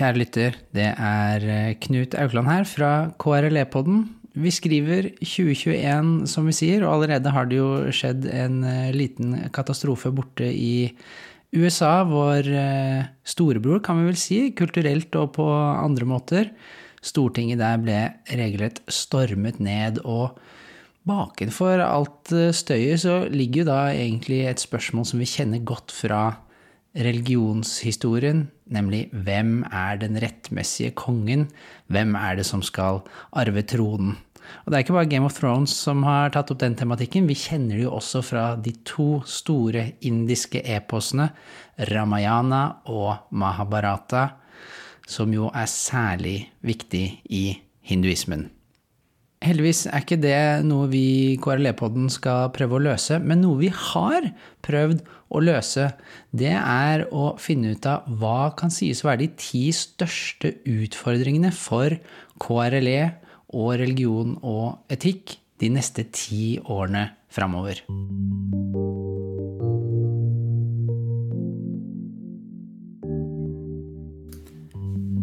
Kjære lytter, det er eh, Knut Aukland her fra KRLE-podden. Vi skriver 2021, som vi sier, og allerede har det jo skjedd en eh, liten katastrofe borte i USA. Vår eh, storebror, kan vi vel si, kulturelt og på andre måter. Stortinget der ble regelrett stormet ned, og bakenfor alt støyet så ligger jo da egentlig et spørsmål som vi kjenner godt fra religionshistorien, nemlig hvem er den rettmessige kongen? Hvem er det som skal arve tronen? Og det er ikke bare Game of Thrones som har tatt opp den tematikken, vi kjenner det jo også fra de to store indiske eposene, Ramayana og Mahabharata, som jo er særlig viktig i hinduismen. Heldigvis er ikke det noe vi i KRLE-podden skal prøve å løse, men noe vi har prøvd å løse. Det er å finne ut av hva kan sies å være de ti største utfordringene for KRLE og religion og etikk de neste ti årene framover.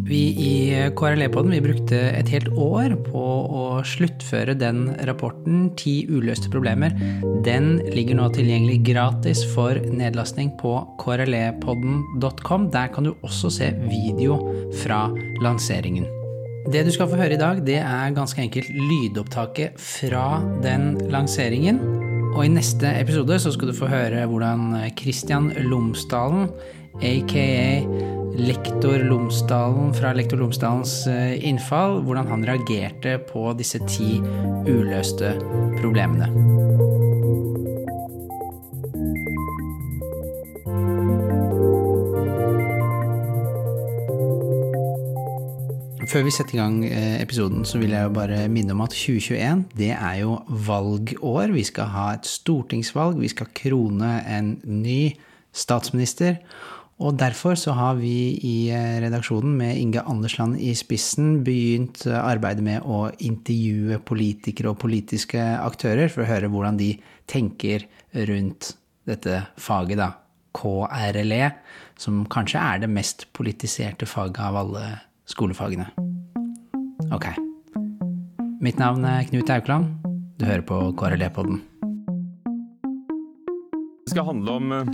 Vi i KRLE-podden brukte et helt år på å sluttføre den rapporten, Ti uløste problemer. Den ligger nå tilgjengelig gratis for nedlastning på krlepodden.com. Der kan du også se video fra lanseringen. Det du skal få høre i dag, det er ganske enkelt lydopptaket fra den lanseringen. Og i neste episode så skal du få høre hvordan Kristian Lomsdalen, aka lektor Lomsdalen fra lektor Lomsdalens eh, innfall, hvordan han reagerte på disse ti uløste problemene. Før vi setter i gang eh, episoden, så vil jeg jo bare minne om at 2021 det er jo valgår. Vi skal ha et stortingsvalg, vi skal krone en ny statsminister. Og derfor så har vi i eh, redaksjonen med Inge Andersland i spissen begynt eh, arbeidet med å intervjue politikere og politiske aktører for å høre hvordan de tenker rundt dette faget, da. KRLE, som kanskje er det mest politiserte faget av alle skolefagene. Ok. Mitt navn er Knut Aukland. Du hører på KRLE-podden. Det skal handle om eh,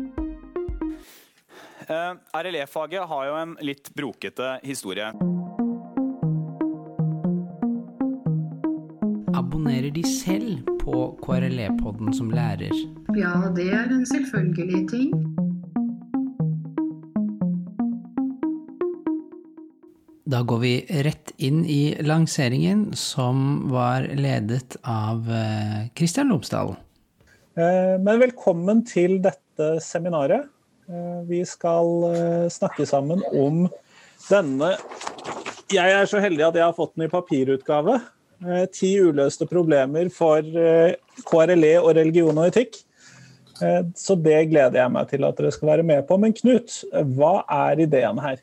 Uh, RLE-faget har jo en litt brokete historie. Abonnerer de selv på KRLE-podden som lærer? Ja, det er en selvfølgelig ting. Da går vi rett inn i lanseringen, som var ledet av Kristian Lomsdalen. Men velkommen til dette seminaret. Vi skal snakke sammen om denne Jeg er så heldig at jeg har fått den i papirutgave. Ti uløste problemer for KRLE og religion og etikk. Så det gleder jeg meg til at dere skal være med på. Men Knut, hva er ideen her?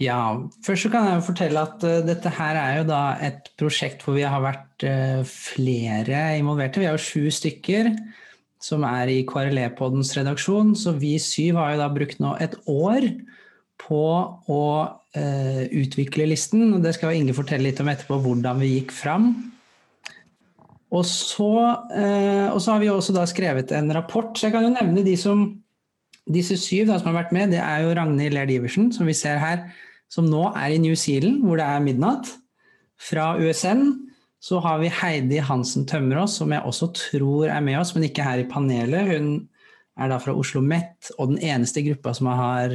Ja, først så kan jeg jo fortelle at uh, dette her er jo da et prosjekt hvor vi har vært uh, flere involverte. Vi er jo sju stykker som er i KRLE-poddens redaksjon, så vi syv har jo da brukt nå et år på å eh, utvikle listen. og Det skal Inge fortelle litt om etterpå, hvordan vi gikk fram. Og så, og så har vi også da skrevet en rapport, så jeg kan jo nevne de som disse syv da, som har vært med, det er jo Ragnhild Laird Iversen, som vi ser her, som nå er i New Zealand, hvor det er midnatt. Fra USN så har vi Heidi Hansen Tømmerås, som jeg også tror er med oss, men ikke her i panelet. Hun er da fra Oslo MET, og den eneste gruppa som har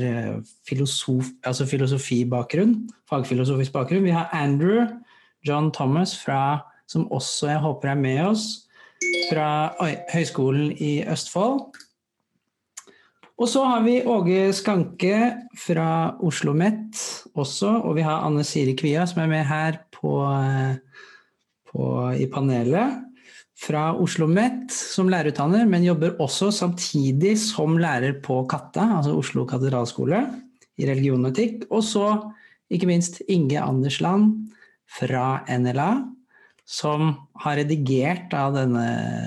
filosof, altså filosofibakgrunn, fagfilosofisk bakgrunn. Vi har Andrew John Thomas, fra, som også jeg håper er med oss, fra Høgskolen i Østfold. Og så har vi Åge Skanke fra Oslo OsloMet også, og vi har Anne Siri Kvia som er med her på, på, i panelet. Fra Oslo OsloMet som lærerutdanner, men jobber også samtidig som lærer på Katta, altså Oslo katedralskole, i religion og etikk. Og så ikke minst Inge Andersland fra NLA, som har redigert av denne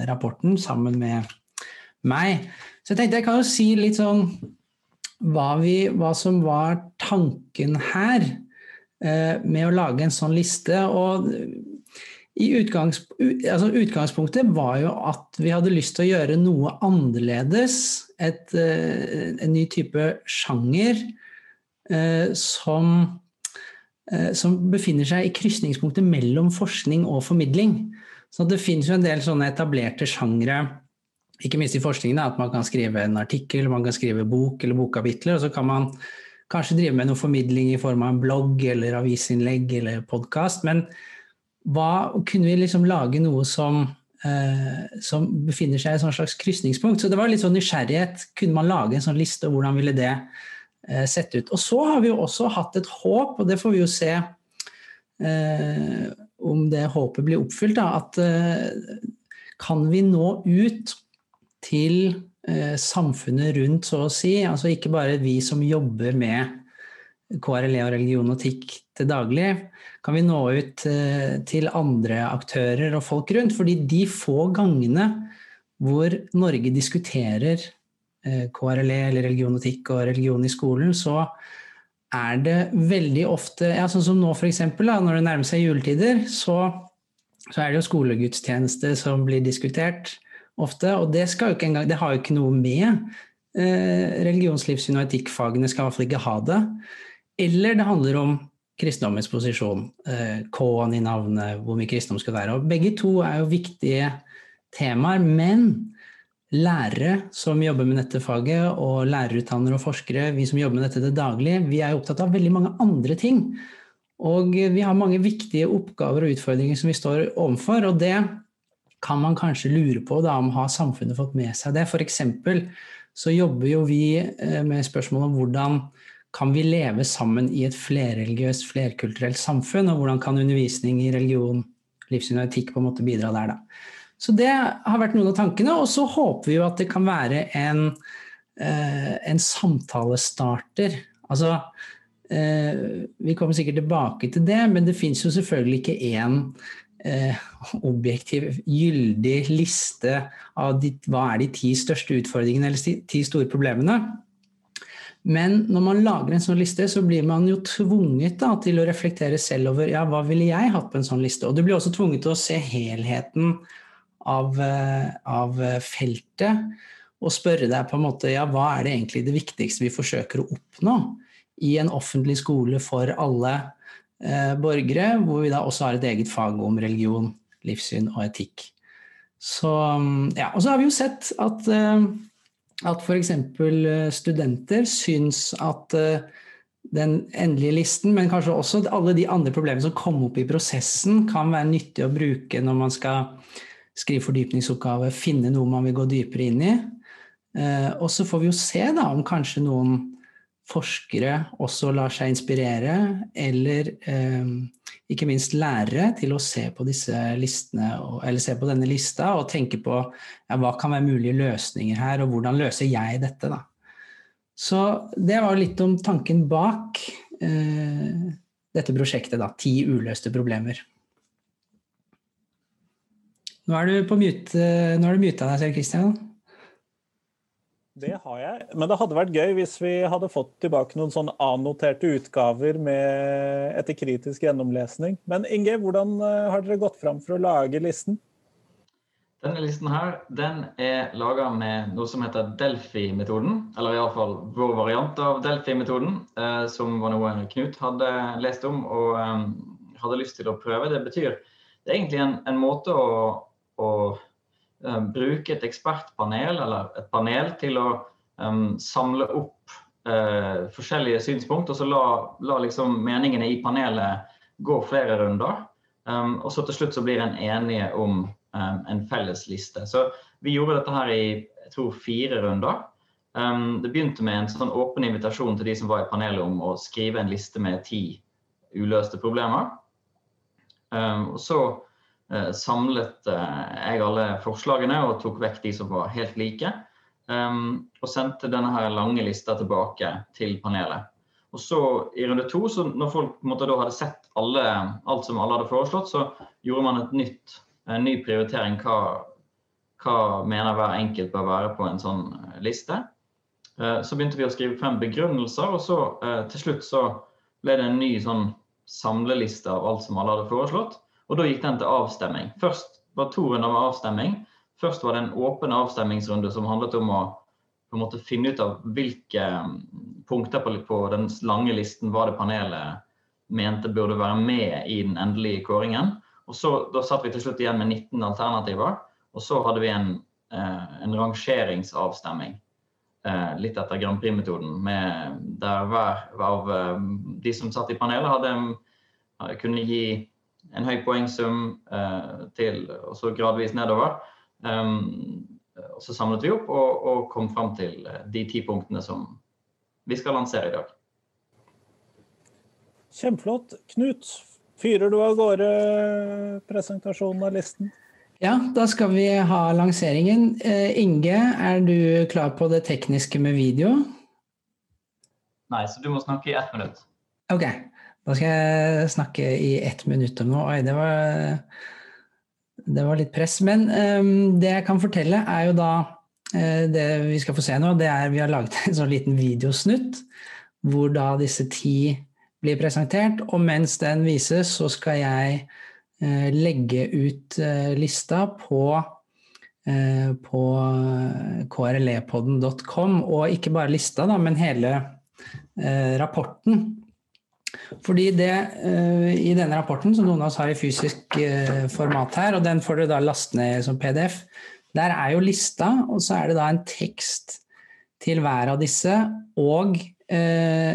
rapporten sammen med meg. Så jeg tenkte jeg kan jo si litt sånn hva, vi, hva som var tanken her eh, med å lage en sånn liste. Og utgangs, altså utgangspunktet var jo at vi hadde lyst til å gjøre noe annerledes. Et, eh, en ny type sjanger eh, som Eh, som befinner seg i krysningspunktet mellom forskning og formidling. Så det finnes jo en del sånne etablerte sjangre, ikke minst i forskningen, at man kan skrive en artikkel, man kan skrive bok eller bokkapitler, og så kan man kanskje drive med noe formidling i form av en blogg eller avisinnlegg eller podkast. Men hva kunne vi liksom lage noe som, eh, som befinner seg i et slags krysningspunkt? Så det var litt sånn nysgjerrighet. Kunne man lage en sånn liste, og hvordan ville det Eh, sett ut. Og så har vi jo også hatt et håp, og det får vi jo se eh, om det håpet blir oppfylt, da, at eh, kan vi nå ut til eh, samfunnet rundt, så å si, altså ikke bare vi som jobber med KRLE og religion og TIK til daglig, kan vi nå ut eh, til andre aktører og folk rundt? Fordi de få gangene hvor Norge diskuterer Eh, KRLE eller religion og religion i skolen, så er det veldig ofte ja, Sånn som nå f.eks. når det nærmer seg juletider, så, så, er det jo skolegudstjeneste som blir diskutert ofte. Og det, engang, det har jo ikke noe med eh, religionslivssyn og etikkfagene skal i hvert fall ikke ha det. Eller det handler om kristendommens posisjon, eh, K-en i navnet, hvor mye kristendom skal være. Og begge to er jo viktige temaer, men lærere som jobber med dette faget, og lærerutdannere og forskere, vi som jobber med dette til daglig, vi er opptatt av veldig mange andre ting. Og vi har mange viktige oppgaver og utfordringer som vi står overfor. Og det kan man kanskje lure på da, om har samfunnet fått med seg det. F.eks. så jobber jo vi eh, med spørsmål om hvordan kan vi leve sammen i et flerreligiøst, flerkulturelt samfunn, og hvordan kan undervisning i religion, livssyn og etikk på en måte bidra der, da. Så det har vært noen av tankene. Og så håper vi jo at det kan være en, eh, en samtalestarter. Altså eh, Vi kommer sikkert tilbake til det, men det fins jo selvfølgelig ikke én eh, objektiv, gyldig liste av de, hva er de ti største utfordringene eller de ti store problemene. Men når man lager en sånn liste, så blir man jo tvunget da, til å reflektere selv over ja, hva ville jeg hatt på en sånn liste. Og du blir også tvunget til å se helheten av, eh, av, feltet og spørre deg på en måte ja, hva er det egentlig det viktigste vi forsøker å oppnå i en offentlig skole for alle eh, borgere, hvor vi da også har et eget fag om religion, livssyn og etikk. Så, ja, og så har vi jo sett at, eh, at f.eks. Eh, studenter syns at eh, den endelige listen, men kanskje også alle de andre problemene som kom opp i prosessen, kan være nyttig å bruke når man skal skrive fordypningsoppgave, finne noe man vil gå dypere inn i. Eh, og så får vi jo se da om kanskje noen forskere også lar seg inspirere, eller eh, ikke minst lærere, til å se på listene, se på denne lista og tenke på ja, hva kan være mulige løsninger her, og hvordan løser jeg dette, da. Så det var litt om tanken bak eh, dette prosjektet, da. Ti uløste problemer. Nå er du på mute, nå har du muta deg selv, Kristian. Det har jeg, men det hadde vært gøy hvis vi hadde fått tilbake noen sånn annoterte utgaver med etter kritisk gjennomlesning. Men Inge, hvordan eh, har dere gått fram for å lage listen? Denne listen her, den er laga med noe som heter Delphi-metoden. Eller iallfall vår variant av Delphi-metoden, eh, som var noe Knut hadde lest om og eh, hadde lyst til å prøve. Det betyr det er egentlig en, en måte å å bruke et ekspertpanel eller et panel til å um, samle opp uh, forskjellige synspunkt, og så la, la liksom meningene i panelet gå flere runder. Um, og så til slutt så blir en enige om um, en felles liste. Så vi gjorde dette her i jeg tror fire runder. Det begynte med en sånn åpen invitasjon til de som var i panelet om å skrive en liste med ti uløste problemer. Og så samlet uh, jeg alle forslagene og tok vekk de som var helt like. Um, og sendte denne her lange lista tilbake til panelet. Og så i runde to, så når folk måtte, da hadde sett alle, alt som alle hadde foreslått, så gjorde man et nytt, en ny prioritering. Hva, hva mener hver enkelt bør være på en sånn eh, liste. Så begynte vi å skrive frem begrunnelser, og så til slutt så ble det en ny sånn samleliste av alt som alle hadde foreslått. Og da gikk den til avstemming. Først var to runder med avstemming. Først var det en åpen avstemmingsrunde som handlet om å på en måte finne ut av hvilke mm, punkter på, på den lange listen var det panelet mente burde være med i den endelige kåringen. Og så, Da satt vi til slutt igjen med 19 alternativer. Og så hadde vi en, eh, en rangeringsavstemming. Eh, litt etter Grand Prix-metoden. Der hver av eh, de som satt i panelet, hadde, kunne gi en høy poengsum til, og så gradvis nedover. Um, og så samlet vi opp og, og kom fram til eh, de ti punktene som vi skal lansere i dag. Kjempeflott. Knut, fyrer du av gårde presentasjonen av listen? Ja, da skal vi ha lanseringen. Inge, er du klar på det tekniske med video? Nei, så du må snakke i ett minutt. Ok, da skal jeg snakke i ett minutt om noe. Oi, det var det var litt press. Men um, det jeg kan fortelle, er jo da uh, Det vi skal få se nå, det er vi har laget en sånn liten videosnutt hvor da disse ti blir presentert. Og mens den vises, så skal jeg uh, legge ut uh, lista på på krlepodden.com, og ikke bare lista, da, men hele rapporten. Fordi det uh, i denne rapporten, som noen av oss har i fysisk uh, format her, og den får du da laste ned som PDF, der er jo lista, og så er det da en tekst til hver av disse, og uh,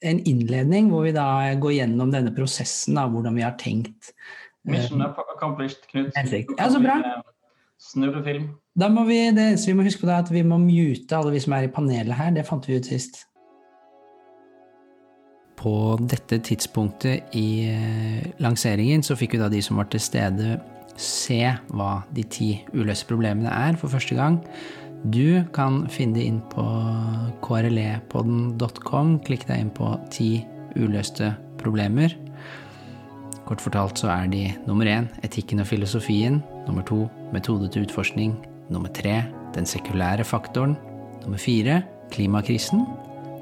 en innledning hvor vi da går gjennom denne prosessen av hvordan vi har tenkt. Mission accomplished, Knut. Ja, så bra. Snurrefilm. Da må vi, det eneste vi må huske på, er at vi må mute alle vi som er i panelet her. Det fant vi ut sist på dette tidspunktet i eh, lanseringen så fikk jo da de som var til stede, se hva de ti uløste problemene er for første gang. Du kan finne det inn på krlepodden.com. Klikk deg inn på ti uløste problemer. Kort fortalt så er de nummer én etikken og filosofien. Nummer to metode til utforskning. Nummer tre den sekulære faktoren. Nummer fire klimakrisen.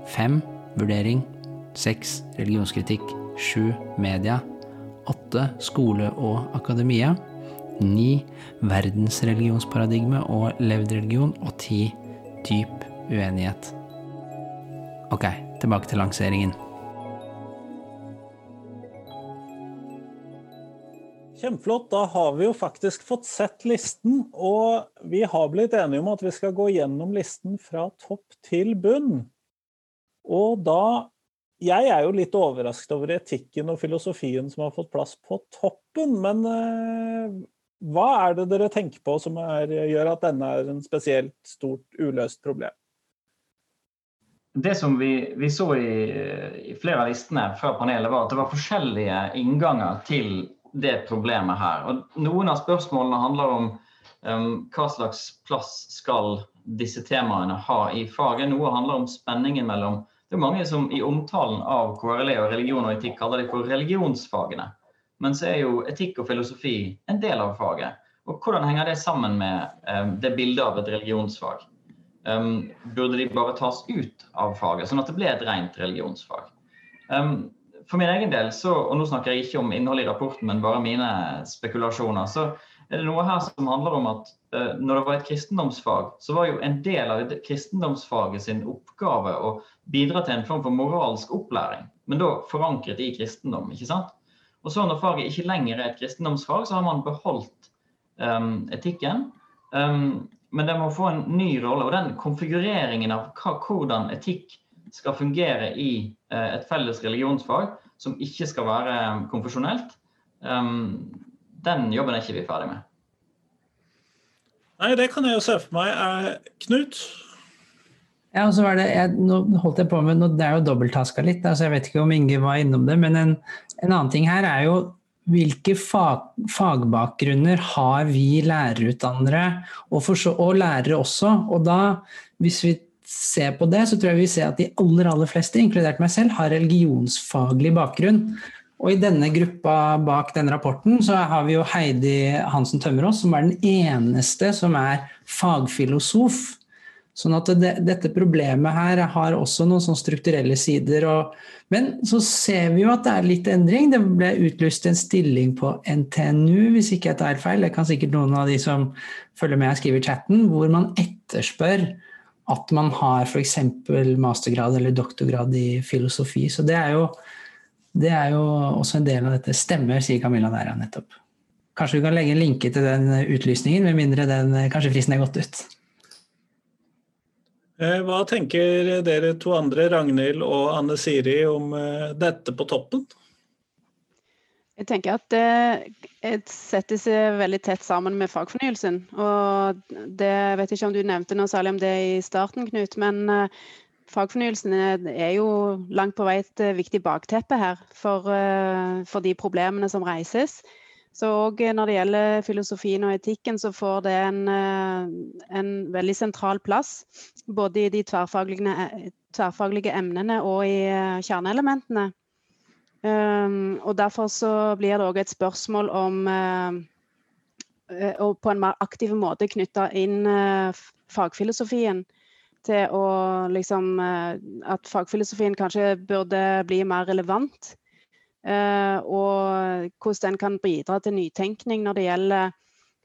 Fem vurdering 6. Religionskritikk. 7. Media. 8. Skole og akademia. 9. Verdensreligionsparadigme og levd religion. Og 10. Dyp uenighet. Ok, tilbake til lanseringen. Kjempeflott. Da har vi jo faktisk fått sett listen, og vi har blitt enige om at vi skal gå gjennom listen fra topp til bunn. Og da jeg er jo litt overrasket over etikken og filosofien som har fått plass på toppen, men uh, hva er det dere tenker på som er, gjør at denne er en spesielt stort uløst problem? Det som vi, vi så i, i, flere av listene fra panelet, var at det var forskjellige innganger til det problemet her. Og noen av spørsmålene handler om um, hva slags plass skal disse temaene ha i faget. Noe handler om spenningen mellom det er mange som i omtalen av KRLE og religion og etikk kaller det for religionsfagene. Men så er jo etikk og filosofi en del av faget. Og hvordan henger det sammen med um, det bildet av et religionsfag? Um, burde de bare tas ut av faget, sånn at det ble et rent religionsfag? Um, for min egen del, så, og nå snakker jeg ikke om innholdet i rapporten, men bare mine spekulasjoner, så er det noe her som handler om at når det var et kristendomsfag, så var jo en del av kristendomsfaget sin oppgave å bidra til en form for moralsk opplæring, men da forankret i kristendom. ikke sant? Og så Når faget ikke lenger er et kristendomsfag, så har man beholdt um, etikken. Um, men det må få en ny rolle. Og den konfigureringen av hva, hvordan etikk skal fungere i uh, et felles religionsfag, som ikke skal være konfesjonelt, um, den jobben er ikke vi ferdig med. Nei, det kan jeg jo se for meg. Knut? Ja, og så var det, jeg, nå holdt jeg på med, Det er jo dobbelttaska litt, altså jeg vet ikke om Inge var innom det. Men en, en annen ting her er jo hvilke fag, fagbakgrunner har vi lærerutdannere, og, for, og, lærere også. Og da, hvis vi ser på det, så tror jeg vi ser at de aller, aller fleste, inkludert meg selv, har religionsfaglig bakgrunn. Og i denne gruppa bak denne rapporten så har vi jo Heidi Hansen Tømmerås, som er den eneste som er fagfilosof. Sånn at det, dette problemet her har også noen sånn strukturelle sider. Og, men så ser vi jo at det er litt endring. Det ble utlyst en stilling på NTNU, hvis ikke jeg tar feil. Det kan sikkert noen av de som følger med og skriver chatten, hvor man etterspør at man har f.eks. mastergrad eller doktorgrad i filosofi. Så det er jo det er jo også en del av dette. Stemmer, sier Camilla Næra nettopp. Kanskje vi kan legge en linke til den utlysningen, med mindre den, kanskje fristen er gått ut. Eh, hva tenker dere to andre, Ragnhild og Anne Siri, om eh, dette på toppen? Jeg tenker at det setter seg veldig tett sammen med fagfornyelsen. Og det jeg vet ikke om du nevnte noe særlig om det i starten, Knut. Men eh, fagfornyelsen er jo langt på vei et viktig bakteppe her for, eh, for de problemene som reises. Så òg når det gjelder filosofien og etikken, så får det en, eh, en veldig sentral plass. Både i de tverrfaglige, tverrfaglige emnene og i eh, kjerneelementene. Um, og derfor så blir det òg et spørsmål om uh, og på en mer aktiv måte knytte inn uh, fagfilosofien til å liksom eh, At fagfilosofien kanskje burde bli mer relevant. Eh, og hvordan den kan bidra til nytenkning når det gjelder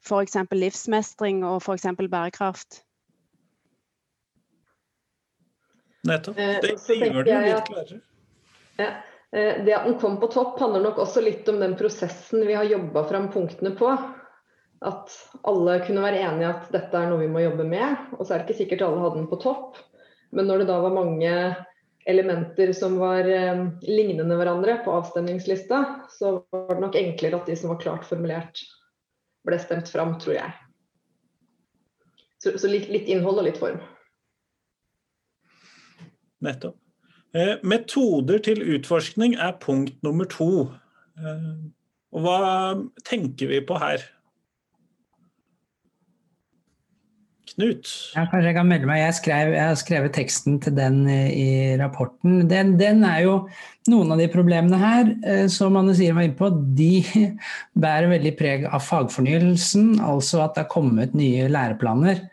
f.eks. livsmestring og f.eks. bærekraft. Nettopp. Eh, det, det gjør det litt klarere. Ja. Det at den kom på topp, handler nok også litt om den prosessen vi har jobba fram punktene på at alle kunne være enige at dette er noe vi må jobbe med. Og så er det ikke sikkert alle hadde den på topp. Men når det da var mange elementer som var eh, lignende hverandre på avstemningslista, så var det nok enklere at de som var klart formulert, ble stemt fram, tror jeg. Så, så litt, litt, innhold og litt form. Nettopp. Eh, metoder til utforskning er punkt nummer to. Eh, og hva tenker vi på her? Knut? Ja, kanskje jeg kan melde meg. Jeg, skrev, jeg har skrevet teksten til den i rapporten. Den, den, er jo Noen av de problemene her, eh, som Anne Sire var inne på, de bærer veldig preg av fagfornyelsen. Altså at det har kommet nye læreplaner.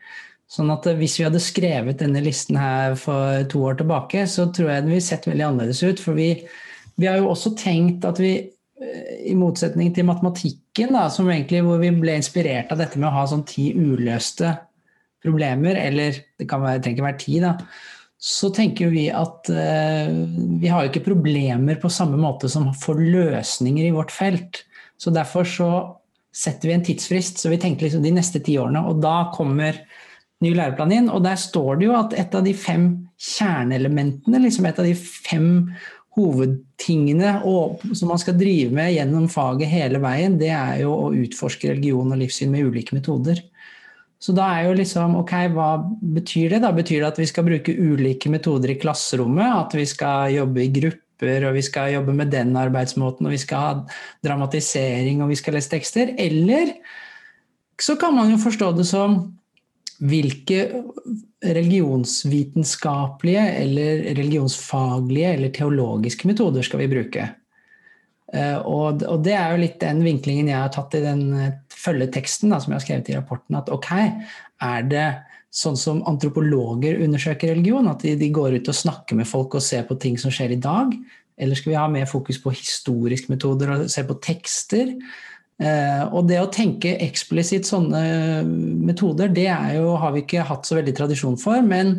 Sånn at hvis vi hadde skrevet denne listen her for to år tilbake, så tror jeg den ville sett veldig annerledes ut. For vi, vi har jo også tenkt at vi eh, i motsetning til matematikken, da, egentlig, hvor vi ble inspirert av dette med å ha sånn ti uløste problemer, eller det kan være, trenger ikke være tid, da, så tenker vi at eh, vi har jo ikke problemer på samme måte som får løsninger i vårt felt. Så derfor så setter vi en tidsfrist, så vi tenker liksom de neste ti årene. Og da kommer ny læreplan inn, og der står det jo at et av de fem kjerneelementene, liksom et av de fem hovedtingene som man skal drive med gjennom faget hele veien, det er jo å utforske religion og livssyn med ulike metoder. Så da er jo liksom Ok, hva betyr det? Da betyr det at vi skal bruke ulike metoder i klasserommet? At vi skal jobbe i grupper, og vi skal jobbe med den arbeidsmåten, og vi skal ha dramatisering, og vi skal lese tekster? Eller så kan man jo forstå det som hvilke religionsvitenskapelige eller religionsfaglige eller teologiske metoder skal vi bruke? Eh, og, det er jo litt den vinklingen jeg har tatt i den eh, følgeteksten da, som jeg har skrevet i rapporten. At ok, er det sånn som antropologer undersøker religion? At de, de, går ut og snakker med folk og ser på ting som skjer i dag? Eller skal vi ha mer fokus på historiske metoder og se på tekster? Eh, og det å tenke eksplisitt sånne metoder, det jo, har vi ikke hatt så veldig tradisjon for. Men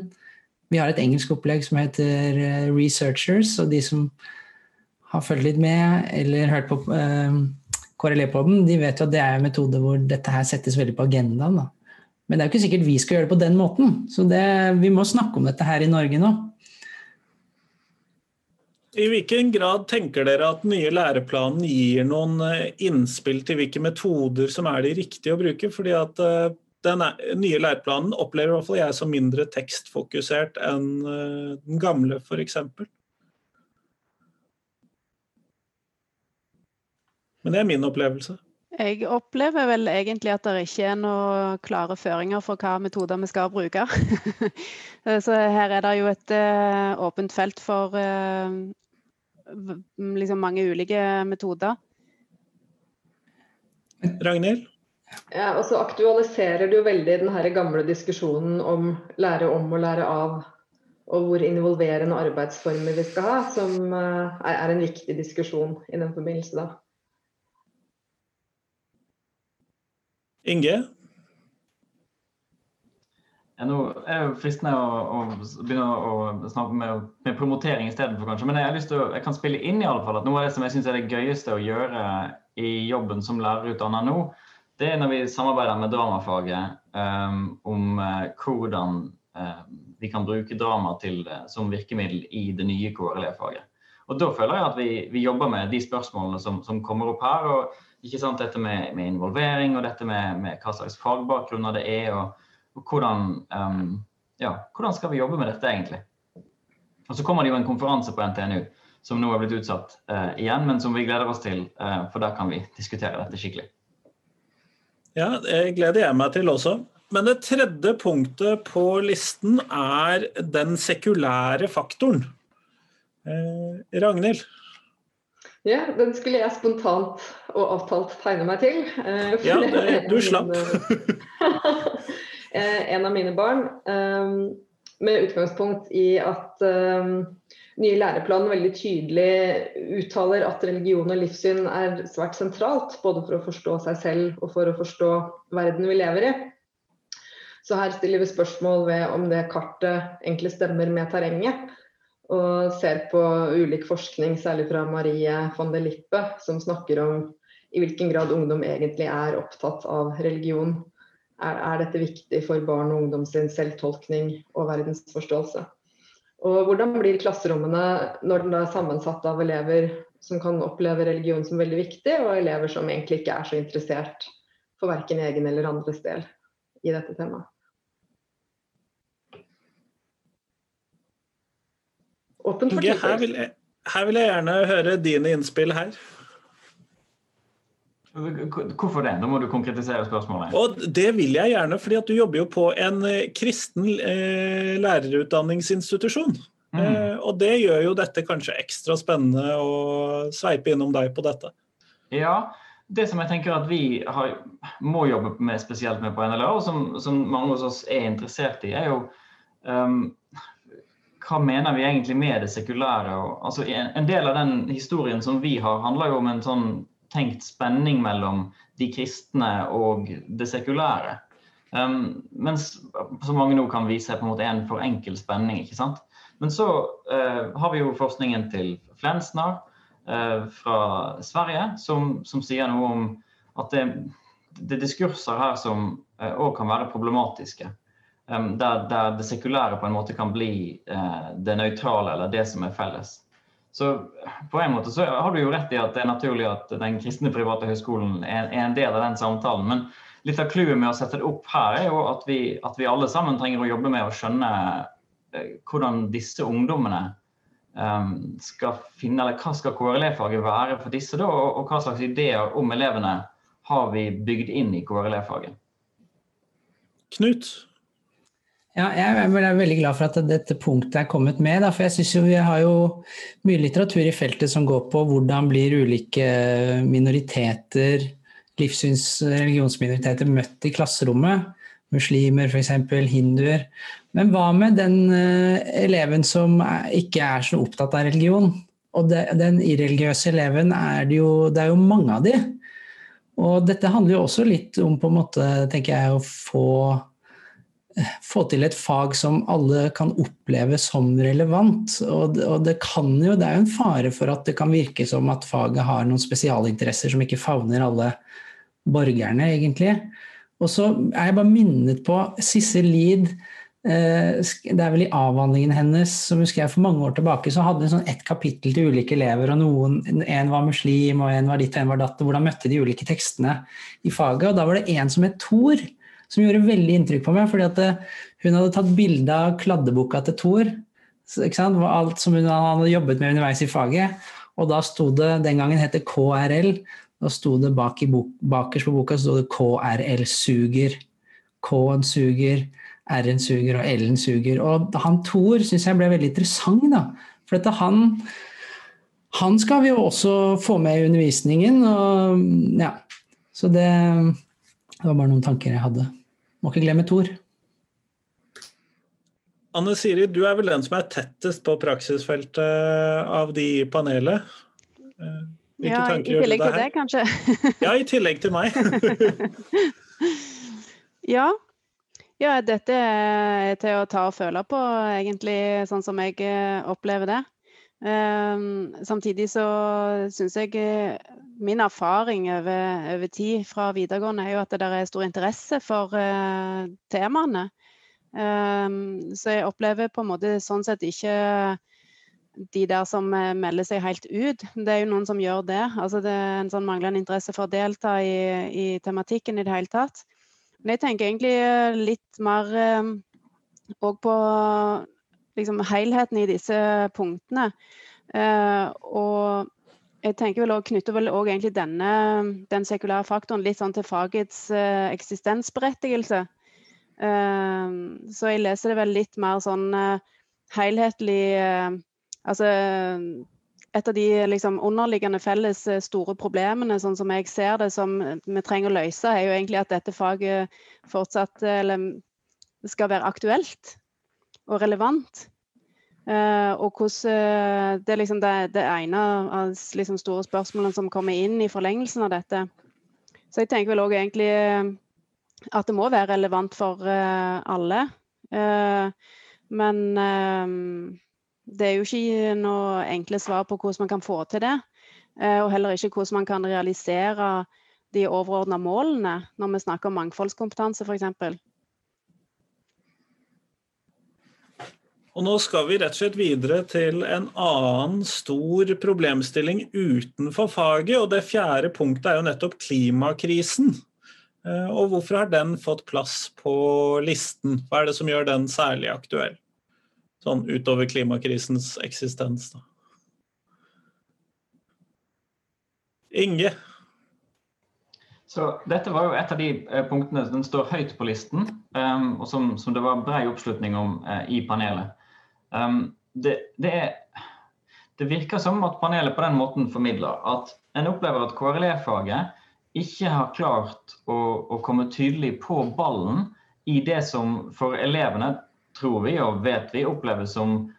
vi har et engelsk opplegg som heter eh, Researchers, og de som har fulgt litt med eller hørt på eh, KRLE-poden, de vet jo at det er en metode hvor dette her settes veldig på agendaen. Da. Men det er jo ikke sikkert vi skal gjøre det på den måten. Så det, vi må snakke om dette her i Norge nå. I hvilken grad tenker dere at nye læreplanen gir noen eh, innspill til hvilke metoder som er de riktige å bruke? Fordi at eh, den nye læreplanen opplever i hvert fall jeg som mindre tekstfokusert enn eh, den gamle, f.eks. Men det er min opplevelse. Jeg opplever vel egentlig at det ikke er noen klare føringer for hva metoder vi skal bruke. Så her er det jo et uh, åpent felt for uh, liksom mange ulike metoder. Ragnhild? Ja, og så aktualiserer det jo veldig den her gamle diskusjonen om lære om og lære av, og hvor involverende arbeidsformer vi skal ha, som uh, er en viktig diskusjon i den forbindelse. da. Inge? Ja, nå er det fristende å, å begynne å snakke med, med promotering istedenfor, kanskje. Men jeg å, jeg kan spille inn i alle fall at noe av det som jeg syns er det gøyeste å gjøre i jobben som lærerutdanner nå, det er når vi samarbeider med dramafaget um, om uh, hvordan uh, vi kan bruke drama til, uh, som virkemiddel i det nye KRLE-faget. Og Da føler jeg at vi, vi, jobber med de spørsmålene som, som kommer opp her. og Dette med, med involvering og dette med, med, hva slags fagbakgrunner det er. og, og hvordan, um, ja, hvordan, skal vi jobbe med dette egentlig? Og Så kommer det jo en konferanse på NTNU som nå er blitt utsatt uh, igjen, men som vi gleder oss til. Uh, for da kan vi diskutere dette skikkelig. Ja, det gleder jeg meg til også. Men det tredje punktet på listen er den sekulære faktoren. Eh, Ragnhild? Ja, den skulle jeg spontant og avtalt tegne meg til. Uh, ja, det, du slapp. Eh, en av mine barn. um, med utgangspunkt i at nye læreplanen veldig tydelig uttaler at religion og livssyn er svært sentralt, både for å forstå seg selv og for å forstå verden vi lever i. Så her stiller vi spørsmål ved om det kartet egentlig stemmer med terrenget og ser på ulik forskning, særlig fra Marie von de Lippe, som snakker om i hvilken grad ungdom egentlig er opptatt av religion. Er, er dette viktig for barn og ungdom sin selvtolkning og verdensforståelse? Og hvordan blir klasserommene når den er sammensatt av elever som kan oppleve religion som veldig viktig, og elever som egentlig ikke er så interessert for verken egen eller andres del i dette temaet? Åpen for her vil, jeg, her vil jeg gjerne høre dine innspill her. Hvorfor det? Nå må du konkretisere spørsmålet. Og Det vil jeg gjerne, fordi at du jobber jo på en eh, kristen eh, lærerutdanningsinstitusjon. Mm. Eh, og det gjør jo dette kanskje ekstra spennende å sveipe innom deg på dette. Ja, det som jeg tenker at vi har, må jobbe med, spesielt med på NLA, og som, som mange hos oss er interessert i, er jo um, hva mener vi egentlig med det sekulære? Altså, en del av den historien som vi har, handler jo om en sånn tenkt spenning mellom de kristne og det sekulære. Um, mens så mange nå kan vise på en måte en for enkel spenning. ikke sant? Men så uh, har vi jo forskningen til Flensner uh, fra Sverige, som, som, sier noe om at det, det er diskurser her som òg uh, kan være problematiske. Um, der, der, det sekulære på en måte kan bli uh, det nøytrale eller det som er felles. Så på en måte så har du jo rett i at det er naturlig at den kristne private høyskolen er, er en del av den samtalen. Men litt av clouet med å sette det opp her er jo at vi, at vi, alle sammen trenger å jobbe med å skjønne uh, hvordan disse ungdommene um, skal finne, eller hva skal KRLE-faget være for disse, da, og, og hva slags ideer om elevene har vi bygd inn i KRLE-faget. Knut, ja, jeg er veldig glad for at dette punktet er kommet med. For jeg synes jo Vi har jo mye litteratur i feltet som går på hvordan blir ulike minoriteter, livssyns- religionsminoriteter møtt i klasserommet. Muslimer f.eks., hinduer. Men hva med den uh, eleven som ikke er så opptatt av religion? Og den irreligiøse eleven er det jo Det er jo mange av de. Og dette handler jo også litt om på en måte, tenker jeg, å få få til et fag som alle kan oppleve som relevant. Og, det, kan jo, det er jo en fare for at det kan virke som at faget har noen spesialinteresser som ikke favner alle borgerne, egentlig. Og så er jeg bare minnet på Sissel Lid. Eh, det er vel i avhandlingen hennes som husker jeg for mange år tilbake, så hadde hun sånn ett kapittel til ulike elever. og noen, En var muslim, og en var ditt og en var datt. og Hvordan møtte de ulike tekstene i faget. og Da var det en som het Thor som gjorde veldig inntrykk på meg. fordi at eh, hun hadde tatt bilde av kladdeboka til Thor. Alt som hun hadde jobbet med underveis i faget. Og da sto det, den gangen het det KRL. Da sto det bak bok, bakerst på boka sto det KRL suger. K-en suger, R-en suger og L-en suger. Og han Thor syns jeg ble veldig interessant, da. For dette han han skal vi jo også få med i undervisningen. Og, ja. Så det, det var bare noen tanker jeg hadde. Må ikke glemme Thor. Anne Siri, du er vel den som er tettest på praksisfeltet av de i panelet? Eh, hvilke ja, i tillegg til det, kanskje? ja, i tillegg til meg. ja. ja. dette er til å ta og føle på, egentlig, sånn som jeg eh, opplever det. Um, samtidig så syns jeg eh, min erfaring over, over, tid fra videregående er jo at det er stor interesse for uh, temaene. Um, så jeg opplever på en måte sånn sett ikke de der som eh, melder seg helt ut. Det er jo noen som gjør det. Altså det er en sånn manglende interesse for å delta i, i tematikken i det hele tatt. Men jeg tenker egentlig litt mer òg um, på liksom helheten i disse punktene. Uh, og jeg tenker vel også, knytter vel òg egentlig denne, den sekulære faktoren litt sånn til fagets uh, eksistensberettigelse. Ehm, så jeg leser det vel litt mer sånn eh, helhetlig eh, Altså et av de liksom, underliggende felles eh, store problemene, sånn som jeg ser det, som vi trenger å løse, er jo egentlig at dette faget fortsatt eller, skal være aktuelt og relevant. Uh, og hvordan Det er liksom det, det ene av liksom store spørsmålene som kommer inn i forlengelsen av dette. Så jeg tenker vel òg egentlig at det må være relevant for uh, alle. Uh, men uh, det er jo ikke noe enkle svar på hvordan man kan få til det. og heller ikke hvordan man kan realisere de overordna målene når vi snakker om mangfoldskompetanse f.eks. Og nå skal vi rett og slett videre til en annen stor problemstilling utenfor faget. Og det fjerde punktet er jo nettopp klimakrisen. Eh, og hvorfor har den fått plass på listen? Hva er det som gjør den særlig aktuell? Sånn utover klimakrisens eksistens, da. Inge? Så Dette var jo et av de eh, punktene som står høyt på listen, um, og som, det var bred oppslutning om i panelet. Um, det, det, er, det, virker som at panelet på den måten formidler at en opplever at KRLE-faget ikke har klart å, å, komme tydelig på ballen i det som for elevene, tror vi og vet vi, oppleves som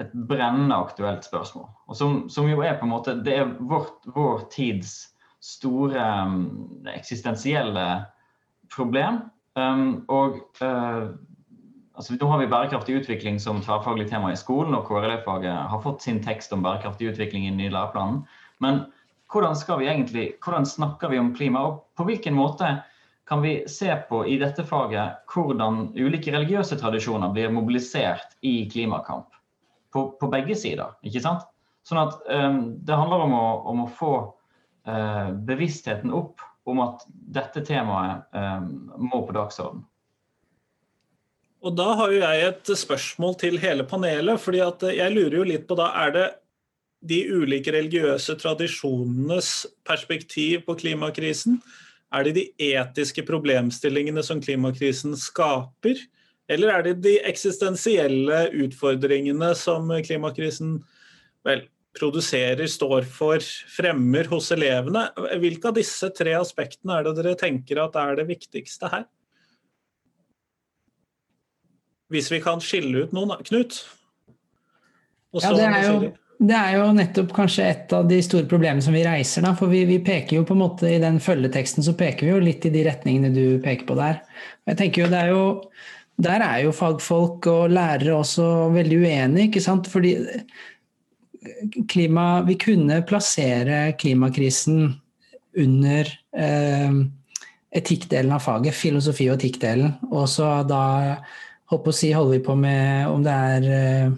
et brennende aktuelt spørsmål. Og som, som jo er på en måte Det er vårt, vår tids store um, eksistensielle problem. Um, og uh, altså, Nå har vi bærekraftig utvikling som tverrfaglig tema i skolen, og KRLE-faget har fått sin tekst om bærekraftig utvikling i den nye læreplanen. Men hvordan, egentlig, hvordan snakker vi om klima, og på hvilken måte kan vi se på i dette faget hvordan ulike religiøse tradisjoner blir mobilisert i klimakamp? På, på begge sider, ikke sant? Sånn at um, Det handler om å, om å få uh, bevisstheten opp om at dette temaet um, må på dagsordenen. Og Da har jo jeg et spørsmål til hele panelet. fordi at jeg lurer jo litt på da, Er det de ulike religiøse tradisjonenes perspektiv på klimakrisen? Er det de etiske problemstillingene som klimakrisen skaper? Eller er det de eksistensielle utfordringene som klimakrisen vel, produserer, står for, fremmer hos elevene? Hvilke av disse tre aspektene er det dere tenker at er det viktigste her? Hvis vi kan skille ut noen, Knut? ja, det er jo det er jo nettopp kanskje et av de store problemene som vi reiser. Da, for vi, vi, peker jo på en måte I den følgeteksten så peker vi jo litt i de retningene du peker på der. Jeg tenker jo det er jo Der er jo fagfolk og lærere også veldig uenige, ikke sant. Fordi klima Vi kunne plassere klimakrisen under eh, etikkdelen av faget, filosofi- og etikkdelen. Og så da håper å si, holder vi på med om det er eh,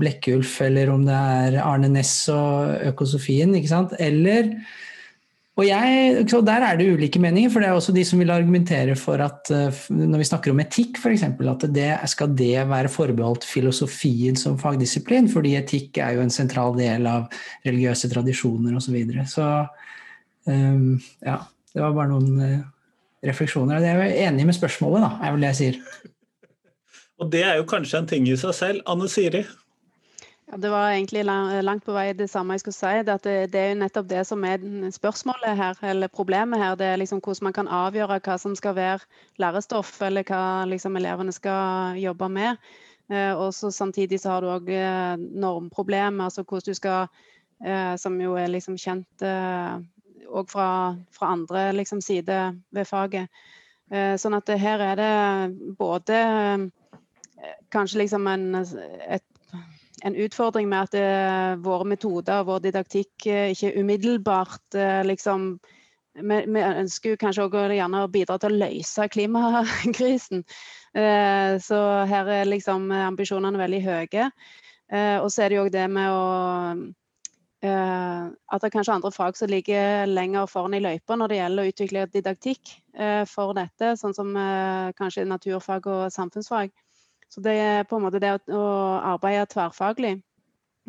Blekkulf, eller om det er Arne Næss og Økosofien. ikke sant? Eller Og jeg, Der er det ulike meninger, for det er også de som vil argumentere for at uh, når vi snakker om etikk f.eks., at det, skal det være forbeholdt filosofien som fagdisiplin, fordi etikk er jo en sentral del av religiøse tradisjoner osv. Så, videre. så um, ja, det var bare noen uh, refleksjoner. Jeg er enig med spørsmålet, da, er vel det jeg sier. Og det er jo kanskje en ting i seg selv. Anne Siri? Ja, det var egentlig langt på vei det samme jeg skulle si. Det, det, er jo nettopp det som er spørsmålet her, eller problemet her. Det er liksom hvordan man kan avgjøre hva som skal være lærestoff, eller hva liksom elevene skal jobbe med. Eh, og Samtidig så har du òg eh, normproblemet, altså hvordan du skal eh, Som jo er liksom kjent òg fra, fra, andre liksom, sider ved faget. Sånn at her er det både kanskje liksom en, et en utfordring med at det, våre metoder og vår didaktikk uh, ikke umiddelbart uh, liksom vi, vi, ønsker kanskje gjerne å bidra til å løse klimakrisen. så her er liksom ambisjonene veldig høye. og så er det jo òg det med å At det er kanskje andre fag som ligger lenger foran i løypa når det gjelder å utvikle didaktikk for dette, sånn som kanskje naturfag og samfunnsfag. Så det er på en måte det å, arbeide tverrfaglig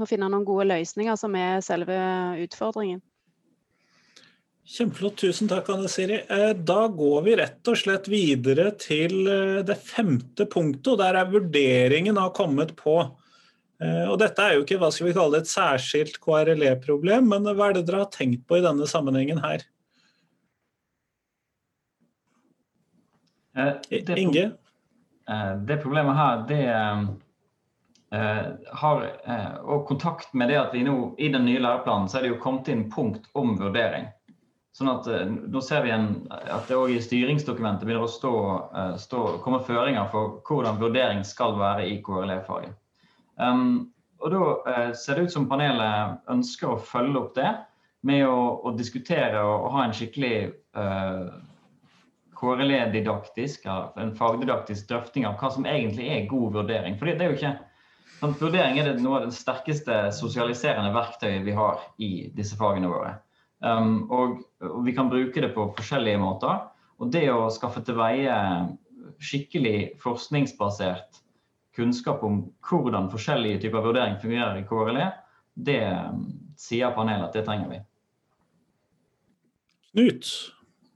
og finne noen gode løsninger som er selve utfordringen. Kjempeflott. Tusen takk, Anne Siri. Eh, da går vi rett og slett videre til eh, det femte punktet, og der er vurderingen har kommet på. Eh, og dette er jo ikke hva skal vi kalle det, et særskilt KRLE-problem, men hva er det dere har tenkt på i denne sammenhengen her? Inge? Eh, det problemet her, det eh, har eh, Og kontakt med det at vi nå i den nye læreplanen så er det jo kommet inn punkt om vurdering. Sånn at Nå ser vi en, at det òg i styringsdokumentet begynner å stå, stå, komme føringer for hvordan vurdering skal være i KRLE-faget. Um, og Da ser det ut som panelet ønsker å følge opp det med å, å diskutere og, og ha en skikkelig uh, KRLE-didaktisk, en fagdidaktisk drøfting av hva som egentlig er god vurdering. For det er jo ikke sånn, Vurdering er noe av det sterkeste sosialiserende verktøyet vi har i disse fagene våre. Um, og, og, vi kan bruke det på forskjellige måter. Og det å skaffe til veie skikkelig forskningsbasert kunnskap om hvordan forskjellige typer vurdering fungerer i KRLE, det um, sier panelet at det trenger vi. Knut,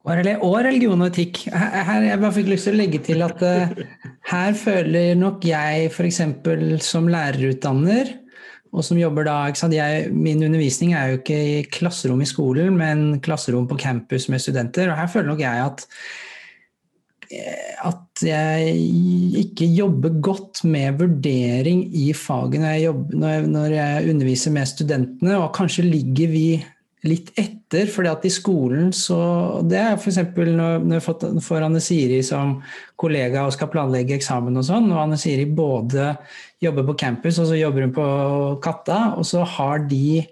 og religion og etikk. Her, jeg bare fikk lyst til å legge til at uh, her føler nok jeg f.eks. som lærerutdanner, og som jobber da jeg, Min undervisning er jo ikke i klasserom i skolen, men klasserom på campus med studenter. Og her føler nok jeg at eh, at jeg ikke jobber godt med vurdering i faget når når når jeg underviser med studentene, og kanskje ligger vi litt etter. fordi at i skolen så Det er f.eks. når, jeg får Anne Siri som kollega og skal planlegge eksamen og sånn, og Anne Siri både jobber på campus og så jobber hun på Katta, og så har de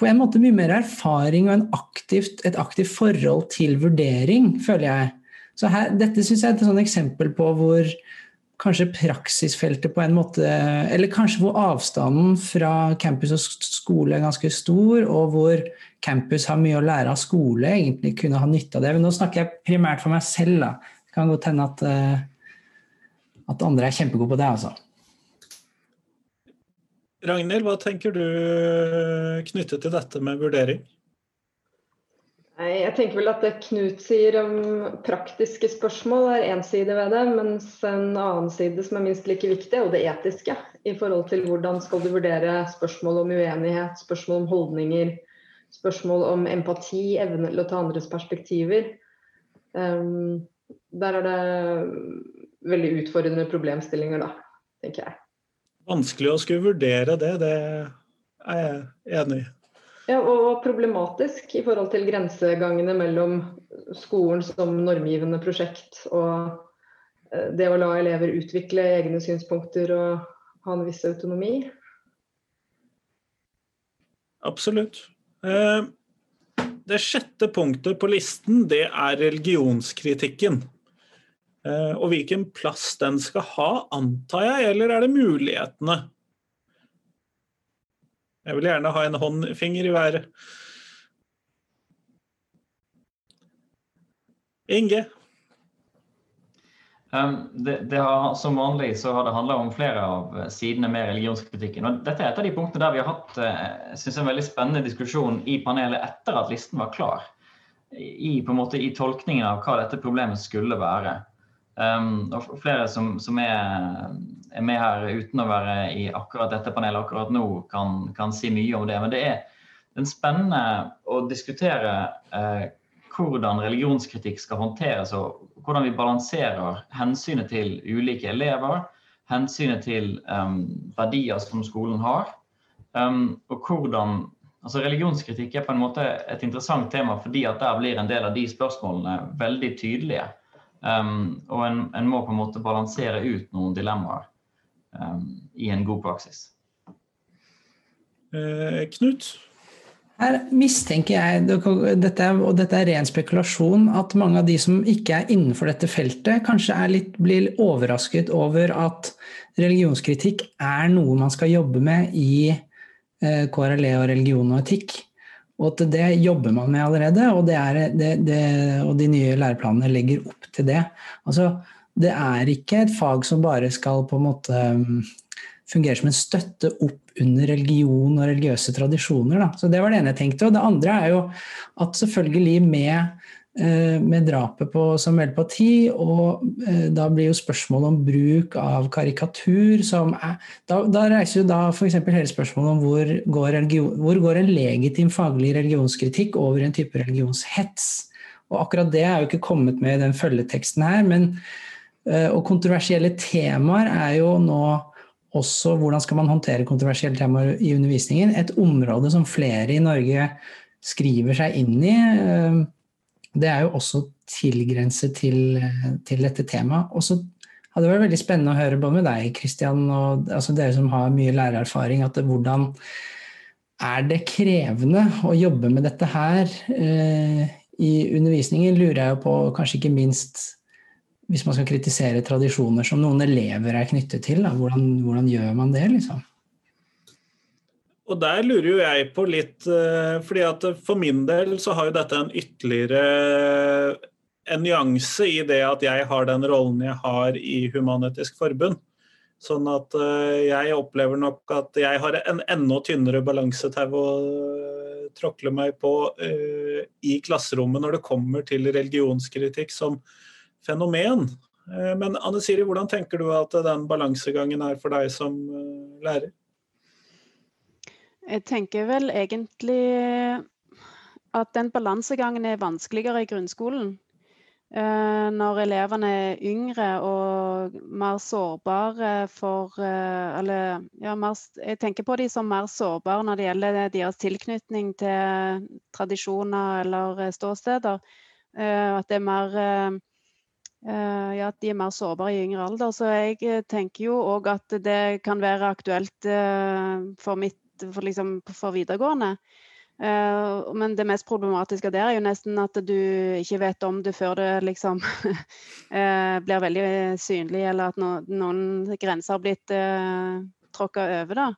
på en måte mye mer erfaring og aktivt, et aktivt forhold til vurdering, føler jeg. Så her, Dette syns jeg er et sånn eksempel på hvor kanskje praksisfeltet på en måte Eller kanskje hvor avstanden fra campus og skole er ganske stor, og hvor campus har mye å lære av skole, egentlig kunne ha nytte av det. Men nå snakker jeg primært for meg selv, da. Det kan godt hende at, eh, at andre er kjempegode på det, altså. Ragnhild, hva tenker du knyttet til dette med vurdering? Nei, Jeg tenker vel at det Knut sier om praktiske spørsmål er én side ved det, mens en annen side som er minst like viktig, er jo det etiske. I forhold til hvordan skal du vurdere spørsmål om uenighet, spørsmål om holdninger, spørsmål om empati, evne til å ta andres perspektiver. Um, der er det veldig utfordrende problemstillinger, da, tenker jeg. Vanskelig å skulle vurdere det, det er jeg enig i. Ja, og problematisk i forhold til grensegangene mellom skolen som normgivende prosjekt og eh, det å la elever utvikle egne synspunkter og ha en viss autonomi. Absolutt. Eh, det sjette punktet på listen det er religionskritikken. Eh, og hvilken plass den skal ha, antar jeg, eller er det mulighetene? Jeg vil gjerne ha en håndfinger i været. Inge? Um, det, det har, som vanlig så har det handla om flere av sidene med religionskritikken. og Dette er et av de punktene der vi har hatt uh, synes en veldig spennende diskusjon i panelet etter at listen var klar. I, på en måte, i tolkningen av hva dette problemet skulle være. Um, og Flere som, som er, er, med her uten å være i akkurat dette panelet akkurat nå, kan, kan si mye om det. Men det er, det spennende å diskutere eh, hvordan religionskritikk skal håndteres, og hvordan vi balanserer hensynet til ulike elever, hensynet til um, verdier som skolen har, um, og hvordan altså Religionskritikk er på en måte et interessant tema fordi at der blir en del av de spørsmålene veldig tydelige. Um, og en, en, må på en måte balansere ut noen dilemmaer um, i en god praksis. Eh, Knut? Her mistenker jeg, dette er, og dette er ren spekulasjon, at mange av de som ikke er innenfor dette feltet, kanskje litt, blir overrasket over at religionskritikk er noe man skal jobbe med i eh, KRLE og religion og etikk. Og at det jobber man med allerede, og, det er, det, det, og de nye læreplanene legger opp til det. Altså, det er ikke et fag som bare skal på en måte mm, fungere som en støtte opp under religion og religiøse tradisjoner. Da. Så Det var det ene jeg tenkte. Og det andre er jo at selvfølgelig med, med drapet på Samuel Paty, og eh, da blir jo spørsmålet om bruk av karikatur som er, Da, da reiser jo da f.eks. hele spørsmålet om hvor går, religion, hvor går en legitim faglig religionskritikk over en type religionshets? Og akkurat det er jo ikke kommet med i den følgeteksten her. men eh, og kontroversielle temaer er jo nå også hvordan skal man håndtere kontroversielle temaer i undervisningen. Et område som flere i Norge skriver seg inn i. Eh, det er jo også tilgrenset til, til dette temaet. Og så hadde det vært veldig spennende å høre både med deg, Kristian, og altså dere som har mye lærererfaring, at hvordan er det krevende å jobbe med dette her eh, i undervisningen? Lurer jeg på kanskje ikke minst hvis man skal kritisere tradisjoner som noen elever er knyttet til, hvordan, hvordan, gjør man det, liksom? Og der lurer jo jeg på litt, eh, fordi at for min del så har jo dette en ytterligere en nyanse i det at jeg har den rollen jeg har i Human-Etisk Forbund. Sånn at eh, jeg opplever nok at jeg har en enda tynnere balansetau å eh, tråkle meg på i klasserommet når det kommer til religionskritikk som fenomen. Eh, men Anne Siri, hvordan tenker du at den balansegangen er for deg som eh, lærer? Jeg tenker vel egentlig at den balansegangen er vanskeligere i grunnskolen. Eh, når elevene er yngre og mer sårbare for Eller ja, mer, jeg tenker på de som mer sårbare når det gjelder deres tilknytning til tradisjoner eller ståsteder. At det er mer ja, de er mer sårbare i yngre alder. Så jeg eh, tenker jo òg at det kan være aktuelt for, mitt, for, liksom, for videregående. Uh, men det mest problematiske der er jo nesten at du ikke vet om det før det liksom blir veldig synlig, eller at no, noen grenser har blitt uh, tråkka over. da.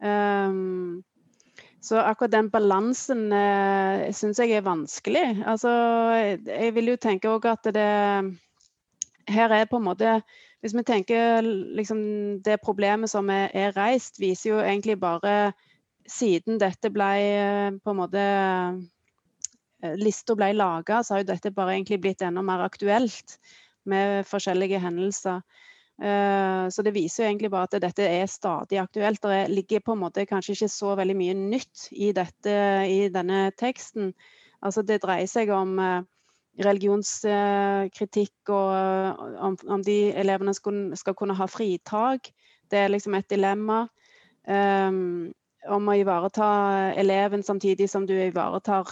Um, så akkurat den balansen eh, syns jeg er vanskelig. Altså, jeg vil jo tenke òg at det Her er på en måte Hvis vi tenker liksom det problemet som er, er reist, viser jo egentlig bare Siden dette ble eh, på en måte eh, Lista ble laga, så har jo dette bare egentlig blitt enda mer aktuelt med forskjellige hendelser. Eh, så det viser jo egentlig bare at dette er stadig aktuelt. Det ligger på en måte kanskje ikke så veldig mye nytt i, dette, i denne teksten. Altså det dreier seg om religionskritikk og eh, om, om de elevene skal, skal, kunne ha fritak. Det er liksom et dilemma. Um, om å ivareta eleven samtidig som du ivaretar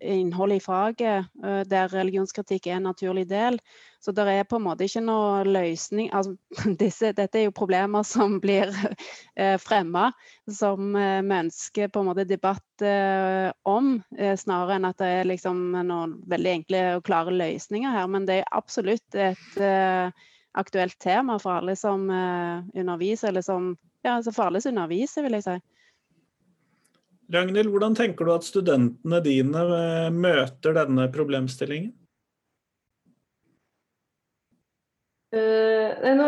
innholdet i faget, der religionskritikk er en naturlig del. Så det er på en måte ikke noe løsning altså, disse, Dette er jo problemer som blir eh, fremma, som eh, vi ønsker på en måte debatt eh, om, eh, snarere enn at det er liksom noen veldig enkle og klare løsninger her. Men det er absolutt et eh, aktuelt tema for alle som eh, underviser, eller som ja, altså for alle som underviser, vil jeg si. Ragnhild, hvordan tenker du at studentene dine møter denne problemstillingen? Uh, nå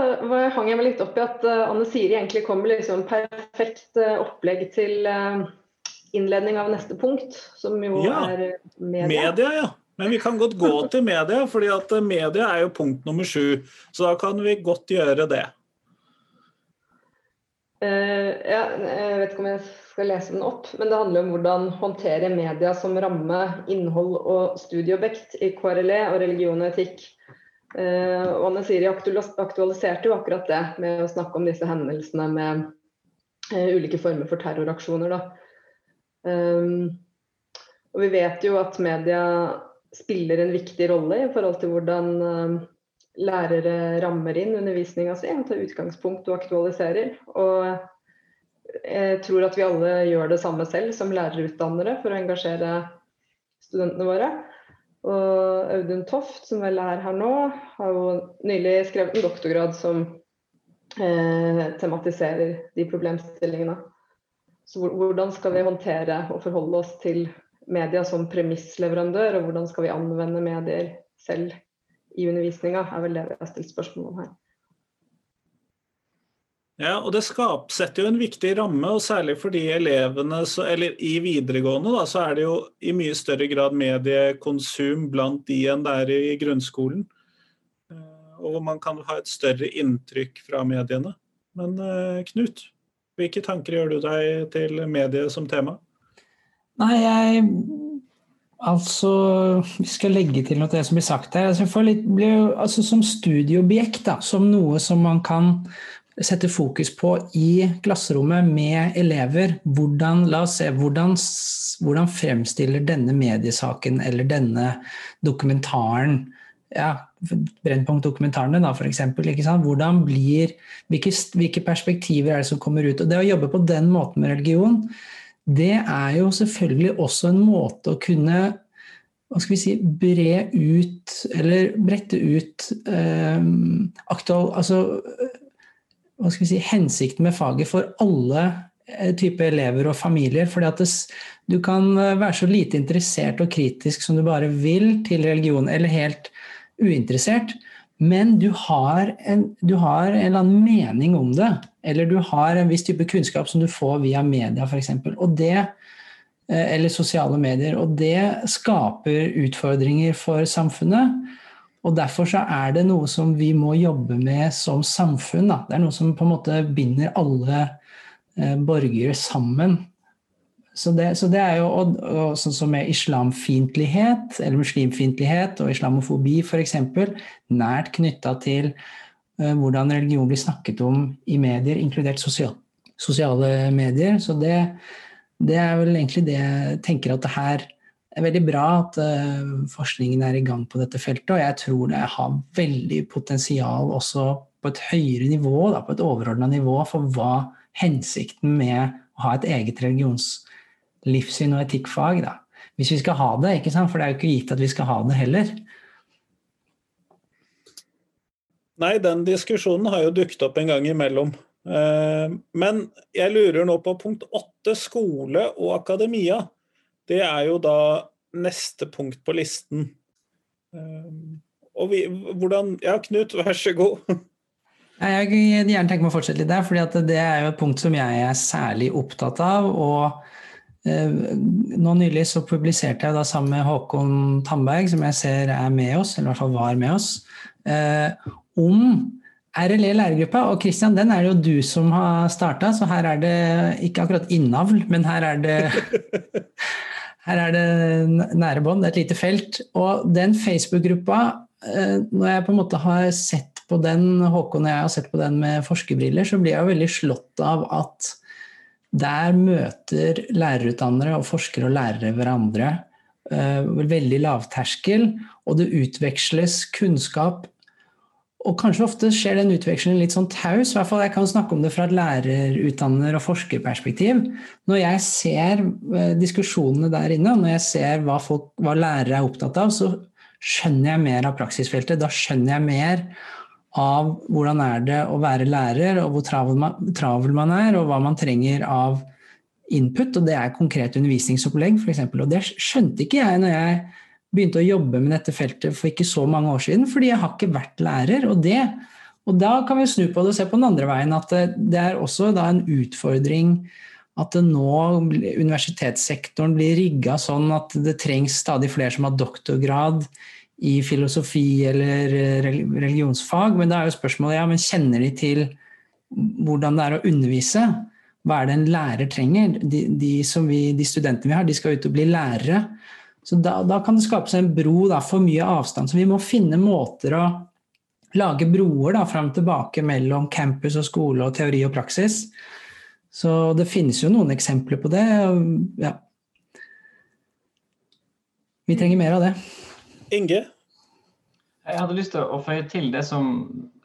hang jeg meg litt opp i at uh, Anne Siri egentlig kom med liksom perfekt uh, opplegg til innledning av neste punkt, som jo ja, er media. Media, ja. Men vi kan godt gå til media, fordi at media er jo punkt nummer sju. Så da kan vi godt gjøre det. ja, jeg vet ikke om jeg skal lese den opp, men det handler om hvordan håndtere media som ramme, innhold og studieobjekt i KRLE og religion og etikk. Uh, og Anne Siri aktualiserte jo akkurat det med å snakke om disse hendelsene med uh, ulike former for terroraksjoner. Um, og vi vet jo at media spiller en viktig rolle i forhold til hvordan uh, lærere rammer inn undervisninga si, tar utgangspunkt og aktualiserer. Og jeg tror at vi alle gjør det samme selv som lærerutdannere for å engasjere studentene våre. Og Audun Toft, som vel er her nå, har jo nylig skrevet en doktorgrad som eh, tematiserer de problemstillingene. Så hvordan skal vi håndtere og forholde oss til media som premissleverandør, og hvordan skal vi anvende medier selv i undervisninga, er vel det vi har stilt spørsmål om her. Ja, og Det setter jo en viktig ramme, og særlig for de elevene så, eller i videregående da, så er det jo i mye større grad mediekonsum blant de enn det er i grunnskolen. Eh, og man kan ha et større inntrykk fra mediene. Men uh, Knut, hvilke tanker gjør du deg til medie som tema? Nei, jeg Altså, vi skal legge til noe til det som blir sagt her. Altså, litt, blir, altså, som studieobjekt, da, som noe som man kan setter fokus på i klasserommet med elever. Hvordan, la oss se, hvordan, hvordan fremstiller denne mediesaken eller denne dokumentaren ja, Brennpunkt-dokumentarene, da, sant Hvordan blir, hvilke, hvilke, perspektiver er det som kommer ut? Og Det å jobbe på den måten med religion, det er jo selvfølgelig også en måte å kunne hva skal vi si, bre ut, eller brette ut eh, aktual, altså hva skal vi si, hensikten med faget for alle eh, typer elever og familier. fordi at det, du kan eh, være så lite interessert og kritisk som du bare vil til religion, eller helt uinteressert. Men du har, en, du har en eller annen mening om det. Eller du har en viss type kunnskap som du får via media f.eks. Eh, eller sosiale medier. Og det skaper utfordringer for samfunnet. Og Derfor så er det noe som vi må jobbe med som samfunn. Da. Det er noe som på en måte binder alle eh, borgere sammen. Så det, så det, er jo og, og sånn som med islamfiendtlighet, eller muslimfiendtlighet og islamofobi f.eks., nært knytta til eh, hvordan religion blir snakket om i medier, inkludert sosial, sosiale medier. Så det, det, er vel egentlig det jeg tenker at det her det er veldig bra at uh, forskningen er i gang på dette feltet, og jeg tror det har veldig potensial også på et høyere nivå, da, på et overordna nivå, for hva hensikten med å ha et eget religionslivssyn og etikkfag. Da. Hvis vi skal ha det, ikke sant? for det er jo ikke gitt at vi skal ha det heller. Nei, den diskusjonen har jo dukket opp en gang imellom. Eh, men jeg lurer nå på punkt åtte, skole og akademia det er jo da neste punkt på listen. Ehm, og vi, hvordan Ja, Knut, vær så god. Jeg vil gjerne tenke meg å fortsette litt der, for det er jo et punkt som jeg er særlig opptatt av. og eh, nå Nylig så publiserte jeg da sammen med Håkon Tandberg, som jeg ser er med oss, eller i hvert fall var med oss, eh, om RLE lærergruppa. Og Kristian, den er det jo du som har starta, så her er det ikke akkurat innavl, men her er det Her er det nære bånd, et lite felt. Og den Facebook-gruppa, eh, når jeg på en måte har sett på den, Håkon og jeg har sett på den med forskerbriller, så blir jeg veldig slått av at der møter lærerutdannere og forskere og lærere hverandre. Eh, veldig lavterskel, og det utveksles kunnskap og kanskje ofte skjer den utvekslingen litt sånn taus. I hvert fall jeg kan snakke om det fra et lærerutdanner- og forskerperspektiv. Når jeg ser eh, diskusjonene der inne, når jeg ser hva, folk, hva lærere er opptatt av, så skjønner jeg mer av praksisfeltet. Da skjønner jeg mer av hvordan er det å være lærer, og hvor travel man, travel man er, og hva man trenger av input. Og det er konkret undervisningsopplegg, f.eks. Og det skjønte ikke jeg når jeg begynte å jobbe med dette feltet for ikke så mange år siden, fordi jeg har ikke vært lærer. Og det Og da kan vi snu på det og se på den andre veien, at det, er også en utfordring at nå universitetssektoren blir rigga sånn at det trengs stadig flere som har doktorgrad i filosofi eller religionsfag. Men da er jo spørsmålet ja, men kjenner de til hvordan det er å undervise? Hva er det en lærer trenger? De, de, vi, de studentene vi har, de skal ut og bli lærere. Så da, da kan det skapes en bro da, for mye avstand. Så vi må finne måter å lage broer da, fram og tilbake mellom campus og skole og teori og praksis. Så det finnes jo noen eksempler på det. Ja. Vi trenger mer av det. Inge? Jeg hadde lyst til å føye til det som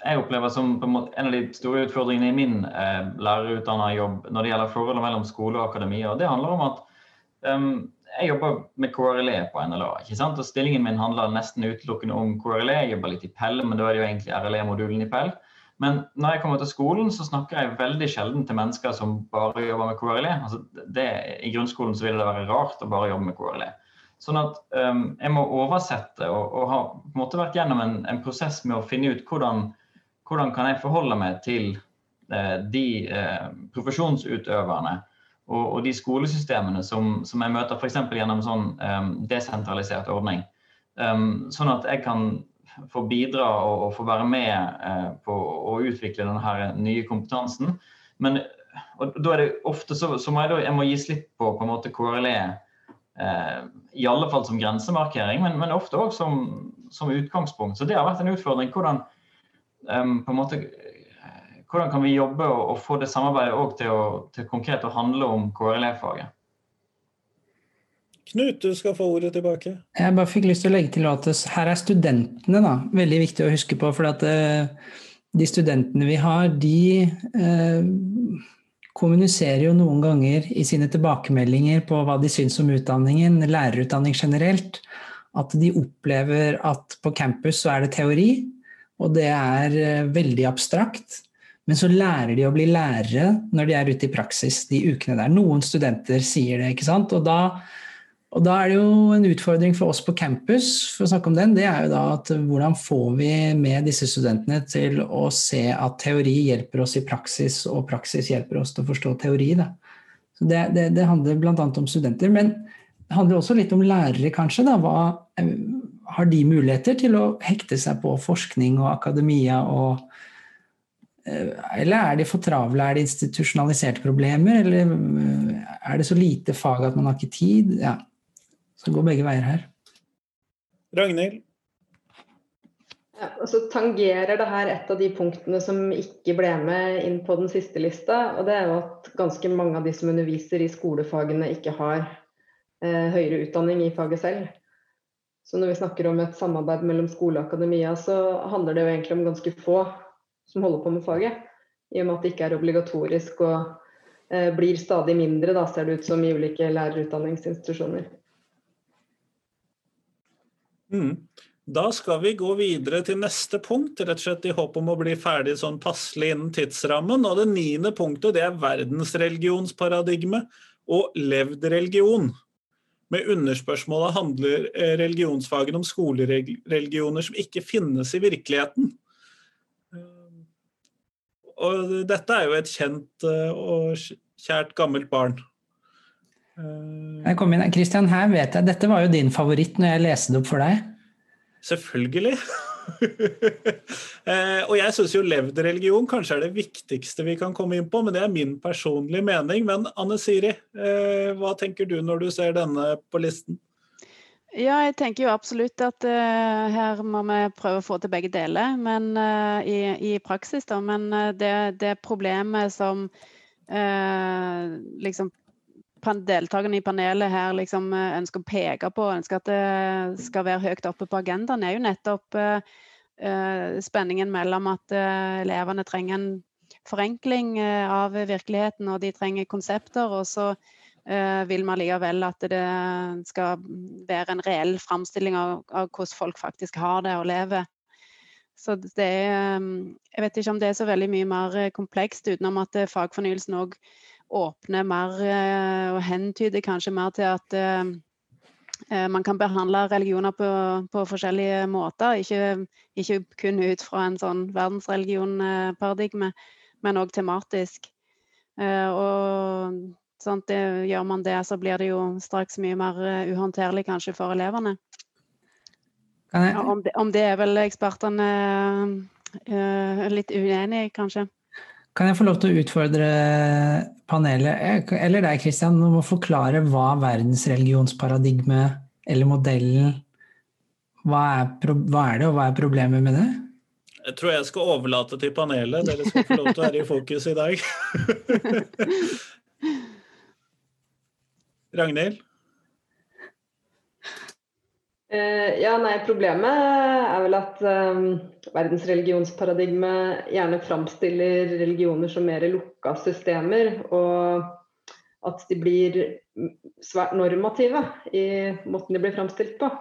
jeg opplever som en, en av de store utfordringene i min eh, lærerutdannerjobb når det gjelder forholdet mellom skole og akademia. Det handler om at um, jeg jobber med KRLE på NLA. ikke sant? Og Stillingen min handler nesten utelukkende om KRLE. Jeg jobber litt i Pell, men da er det jo egentlig RLE-modulen i Pell. Men når jeg kommer til skolen, så snakker jeg veldig sjelden til mennesker som bare jobber med KRLE. Altså det, I grunnskolen så ville det være rart å bare jobbe med KRLE. Sånn at um, jeg må oversette og, og har på en måte vært gjennom en, en prosess med å finne ut hvordan, hvordan kan jeg forholde meg til uh, de uh, profesjonsutøverne og, og, de skolesystemene som, som jeg møter f.eks. gjennom sånn um, desentralisert ordning. Um, sånn at jeg kan få bidra og, og få være med uh, på å utvikle denne nye kompetansen. Men da er det ofte så, så må jeg, da, jeg må gi slipp på på en måte KRLE. Uh, I alle fall som grensemarkering, men, men ofte òg som, som, utgangspunkt. Så det har vært en utfordring. Hvordan, um, på en måte, hvordan kan vi jobbe og, og få det samarbeidet til, å, til konkret å handle om KRLE-faget? Knut, du skal få ordet tilbake. Jeg bare fikk lyst til å legge til at her er studentene da, veldig viktig å huske på. For at eh, de studentene vi har, de eh, kommuniserer jo noen ganger i sine tilbakemeldinger på hva de syns om utdanningen, lærerutdanning generelt, at de opplever at på campus så er det teori, og det er eh, veldig abstrakt. Men så lærer de å bli lærere når de er ute i praksis de ukene der. Noen studenter sier det, ikke sant. Og da og da er det jo en utfordring for oss på campus for å snakke om den, det er jo da at hvordan får vi med disse studentene til å se at teori hjelper oss i praksis, og praksis hjelper oss til å forstå teori. Da. Så det, det, det handler bl.a. om studenter. Men det handler også litt om lærere, kanskje. Da. Hva, har de muligheter til å hekte seg på forskning og akademia og eller er de for travle? Er det institusjonaliserte problemer? Eller er det så lite fag at man har ikke tid? Ja. Så det går begge veier her. Ragnhild? Ja, altså, tangerer det her et av de punktene som ikke ble med inn på den siste lista. og Det er jo at ganske mange av de som underviser i skolefagene, ikke har eh, høyere utdanning i faget selv. Så når vi snakker om et samarbeid mellom skole og akademia, så handler det jo egentlig om ganske få som holder på med faget. I og med at det ikke er obligatorisk og eh, blir stadig mindre, da ser det ut som i ulike lærerutdanningsinstitusjoner. Mm. Da skal vi gå videre til neste punkt, rett og slett i håp om å bli ferdig sånn passelig innen tidsrammen. Og det niende punktet det er verdensreligionsparadigme og levd religion. Med underspørsmålet handler eh, religionsfagene om skolereligioner som ikke finnes i virkeligheten. Eh, og dette er jo et kjent eh, og kjært gammelt barn. Jeg kom inn. Christian, her vet jeg, Dette var jo din favoritt når jeg leste det opp for deg. Selvfølgelig. eh, og jeg syns jo levd religion kanskje er det viktigste vi kan komme inn på, men det er min personlige mening. Men Anne Siri, eh, hva tenker du når du ser denne på listen? Ja, jeg tenker jo absolutt at uh, her må vi prøve å få til begge deler men, uh, i, i, praksis. Da. Men uh, det, det, problemet som liksom deltakerne i panelet her liksom ønsker å peke på, ønsker at det skal være høyt oppe på agendaen, er jo nettopp spenningen mellom at elevene trenger en forenkling av virkeligheten, og de trenger konsepter. Og så vil vi likevel at det skal være en reell framstilling av, av, hvordan folk faktisk har det og lever. Så det er Jeg vet ikke om det er så veldig mye mer komplekst, utenom at fagfornyelsen òg åpner mer eh, og hentyder kanskje mer til at eh, eh, man kan behandle religioner på, på forskjellige måter. Ikke, ikke, kun ut fra en sånn verdensreligionparadigme, men òg tematisk. Eh, og sånn, det, gjør man det, så blir det jo straks mye mer eh, uhåndterlig kanskje for elevene. Jeg... Ja, om, det, om, det, er vel ekspertene uh, litt uenig i, kanskje. Kan jeg få lov til å utfordre panelet, eller deg Kristian, om å forklare hva verdensreligionsparadigmet eller modellen hva er, hva er, det, og hva er problemet med det? Jeg tror jeg skal overlate til panelet. Dere skal få lov til å være i fokus i dag. Ragnhild? Uh, ja, nei, Problemet er vel at um, verdensreligionsparadigme gjerne framstiller religioner som mer lukka systemer, og at de blir svært normative i måten de blir framstilt på.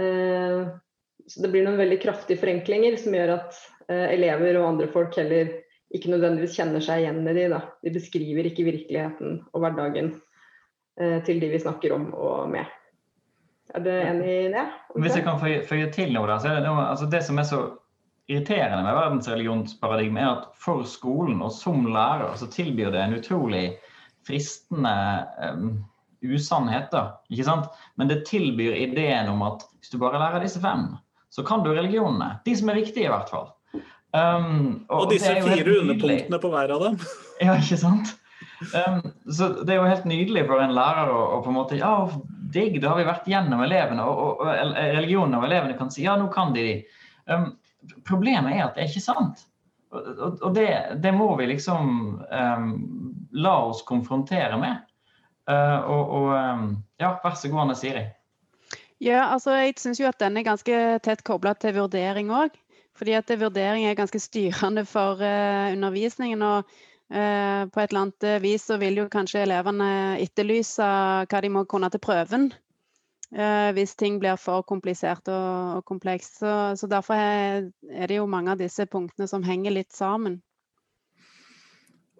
Uh, så Det blir noen veldig kraftige forenklinger som gjør at uh, elever og andre folk heller ikke nødvendigvis kjenner seg igjen i de. Da. De beskriver ikke virkeligheten og hverdagen til de vi snakker om og med. Er du enig i det? Hvis jeg kan føye til noe, da, så er det noe, altså det som er så irriterende med verdensreligionsparadigmet, er at for skolen og som lærer så tilbyr det en utrolig fristende um, usannheter. ikke sant? Men det tilbyr ideen om at hvis du bare lærer disse fem, så kan du religionene. De som er viktige, i hvert fall. Um, og, og, disse fire underpunktene på hver av dem. ja, ikke sant? Um, så det er jo helt nydelig for en lærer å, å på en måte Ja, digg, da har vi vært gjennom elevene, og, og, og religionen av elevene kan si ja, nå kan de de. Um, problemet er at det er ikke sant. Og, og det, det, må vi liksom um, la oss konfrontere med. Uh, og, ja, vær så god, Anne Siri. Ja, altså jeg syns jo at den er ganske tett kobla til vurdering òg. Fordi at vurdering er ganske styrende for uh, undervisningen. og Eh, på et eller annet vis så vil jo kanskje elevene etterlyse hva de må kunne til prøven. Eh, hvis ting blir for komplisert og, og komplekst. Så, derfor er, det jo mange av disse punktene som henger litt sammen.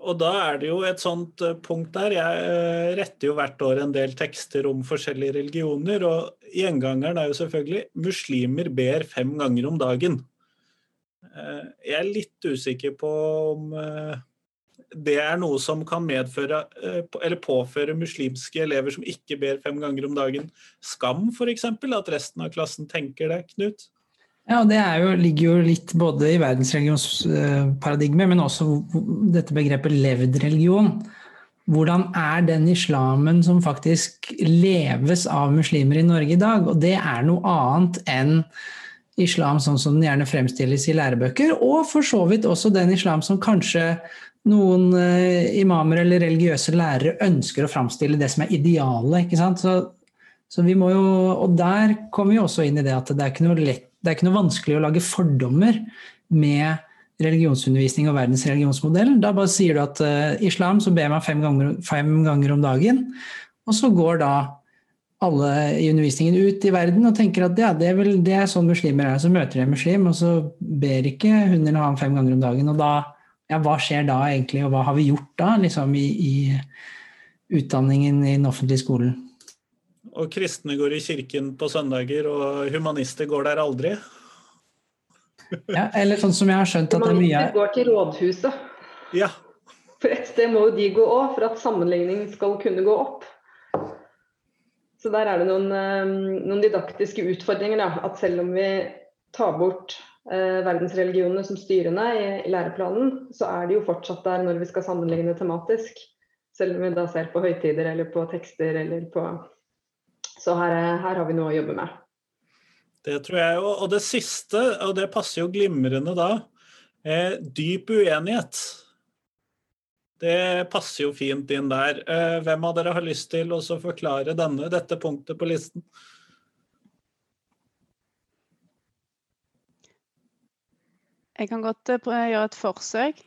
Og da er det jo et sånt eh, punkt der. Jeg retter jo hvert år en del tekster om forskjellige religioner, og gjengangeren er jo selvfølgelig 'muslimer ber fem ganger om dagen'. Jeg er litt usikker på om det er noe som kan medføre eh, eller påføre muslimske elever som ikke ber fem ganger om dagen, skam f.eks.? At resten av klassen tenker det, Knut? Ja, det jo, ligger jo litt både i verdensreligionsparadigmet, men også dette begrepet levd religion. Hvordan er den islamen som faktisk leves av muslimer i Norge i dag? Og det er noe annet enn islam sånn som den gjerne fremstilles i lærebøker, og for så vidt også den islam som kanskje noen uh, imamer eller religiøse lærere ønsker å framstille det som er idealet. ikke sant? Så, så, vi må jo, Og der kommer vi også inn i det at det er ikke noe, lett, det er ikke noe vanskelig å lage fordommer med religionsundervisning og verdens religionsmodell. Da bare sier du at uh, islam så ber man fem ganger, fem ganger om dagen, og så går da alle i undervisningen ut i verden og tenker at ja, det, er vel, det er sånn muslimer er. Så møter de en muslim, og så ber ikke hun eller han fem ganger om dagen. Og da ja, hva skjer da egentlig, og hva har vi gjort da liksom i, i utdanningen i den offentlige skolen? Og kristne går i kirken på søndager, og humanister går der aldri? ja, eller sånn som jeg har skjønt at det er mye Humanister går til rådhuset. Ja. For et sted må jo de gå òg, for at sammenligning skal kunne gå opp. Så der er det noen, eh, noen didaktiske utfordringer. Da. At selv om vi tar bort verdensreligionene som styrende i, i, læreplanen, så er de jo fortsatt der når vi skal sammenligne tematisk. Selv om vi da ser på høytider eller på tekster eller på Så her, her har vi noe å jobbe med. Det tror jeg jo. Og det siste, og det passer jo glimrende da, er dyp uenighet. Det passer jo fint inn der. Eh, hvem av dere har lyst til å forklare denne, dette punktet på listen? Jeg kan godt uh, gjøre et forsøk.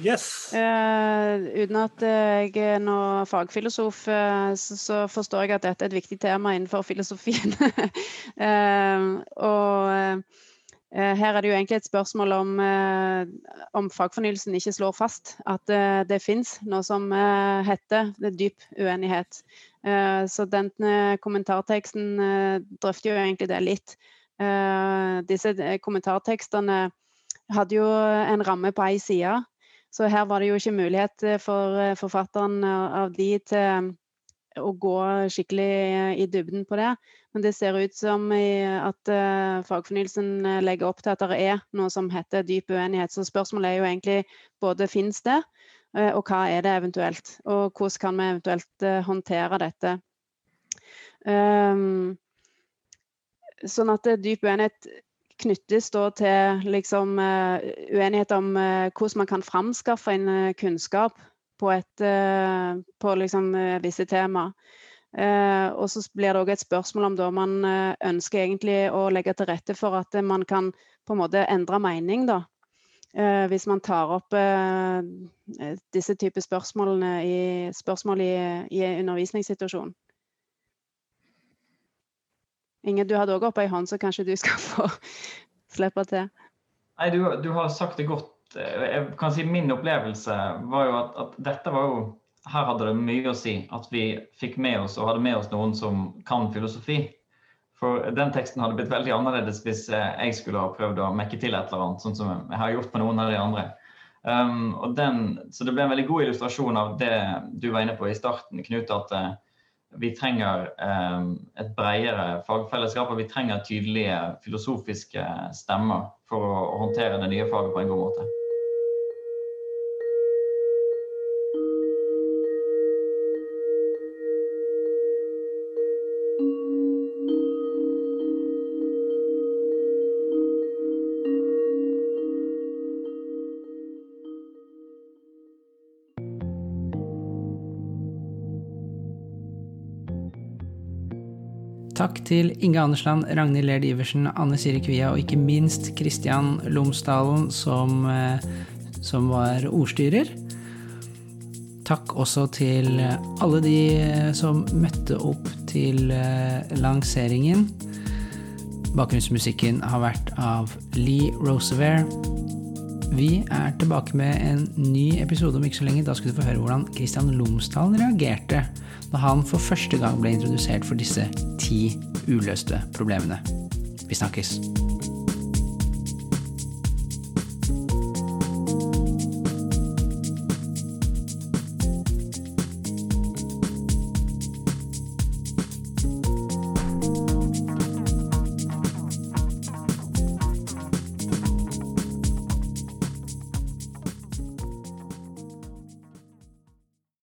Yes. Uh, uten at jeg er noen fagfilosof, uh, så, så, forstår jeg at dette er et viktig tema innenfor filosofien. og Eh, her er det jo egentlig et spørsmål om, eh, om fagfornyelsen ikke slår fast at eh, det fins noe som heter dyp uenighet. Så den kommentarteksten drøfter jo egentlig det litt. Disse kommentartekstene hadde jo en ramme på ei side, så her var det jo ikke mulighet for forfatteren av de til å gå skikkelig i dybden på det. Men det ser ut som at fagfornyelsen eh, legger opp til at det er noe som heter dyp uenighet. Så spørsmålet er jo egentlig både finnes det, og hva er det eventuelt? Og hvordan kan vi eventuelt håndtere dette? Um, sånn at dyp uenighet knyttes da til liksom, uenighet om hvordan man kan framskaffe en kunnskap på, et, på liksom, visse temaer. Eh, og så blir det òg et spørsmål om da man eh, ønsker egentlig å legge til rette for at man kan på en måte endre mening, da. Eh, hvis man tar opp disse typer spørsmålene i, spørsmål i, i undervisningssituasjon. Inge, du hadde òg oppe ei hånd, så kanskje du skal få slippe til. Nei, du, du, har sagt det godt. Jeg kan si Min opplevelse var jo at, at dette var jo her hadde det mye å si at vi fikk med oss og hadde med oss noen som kan filosofi. For den teksten hadde blitt veldig annerledes hvis eh, jeg skulle ha prøvd å mekke til et eller annet, sånn som jeg har gjort med noen av de andre. Um, den, så det ble en veldig god illustrasjon av det du var inne på i starten, Knut, at uh, vi trenger um, et bredere fagfellesskap, og vi trenger tydelige filosofiske stemmer for å håndtere det nye faget på en god måte. Takk til Inge Andersland, Ragnhild Lerd Iversen, Anne Siri Kvia og ikke minst Kristian Lomsdalen, som, eh, som var ordstyrer. Takk også til alle de som møtte opp til eh, lanseringen. Bakgrunnsmusikken har vært av Lee Rosevere. Vi er tilbake med en ny episode om ikke så lenge. Da skal du få høre hvordan Kristian Lomsdalen reagerte da han for første gang ble introdusert for disse ti uløste problemene. Vi snakkes.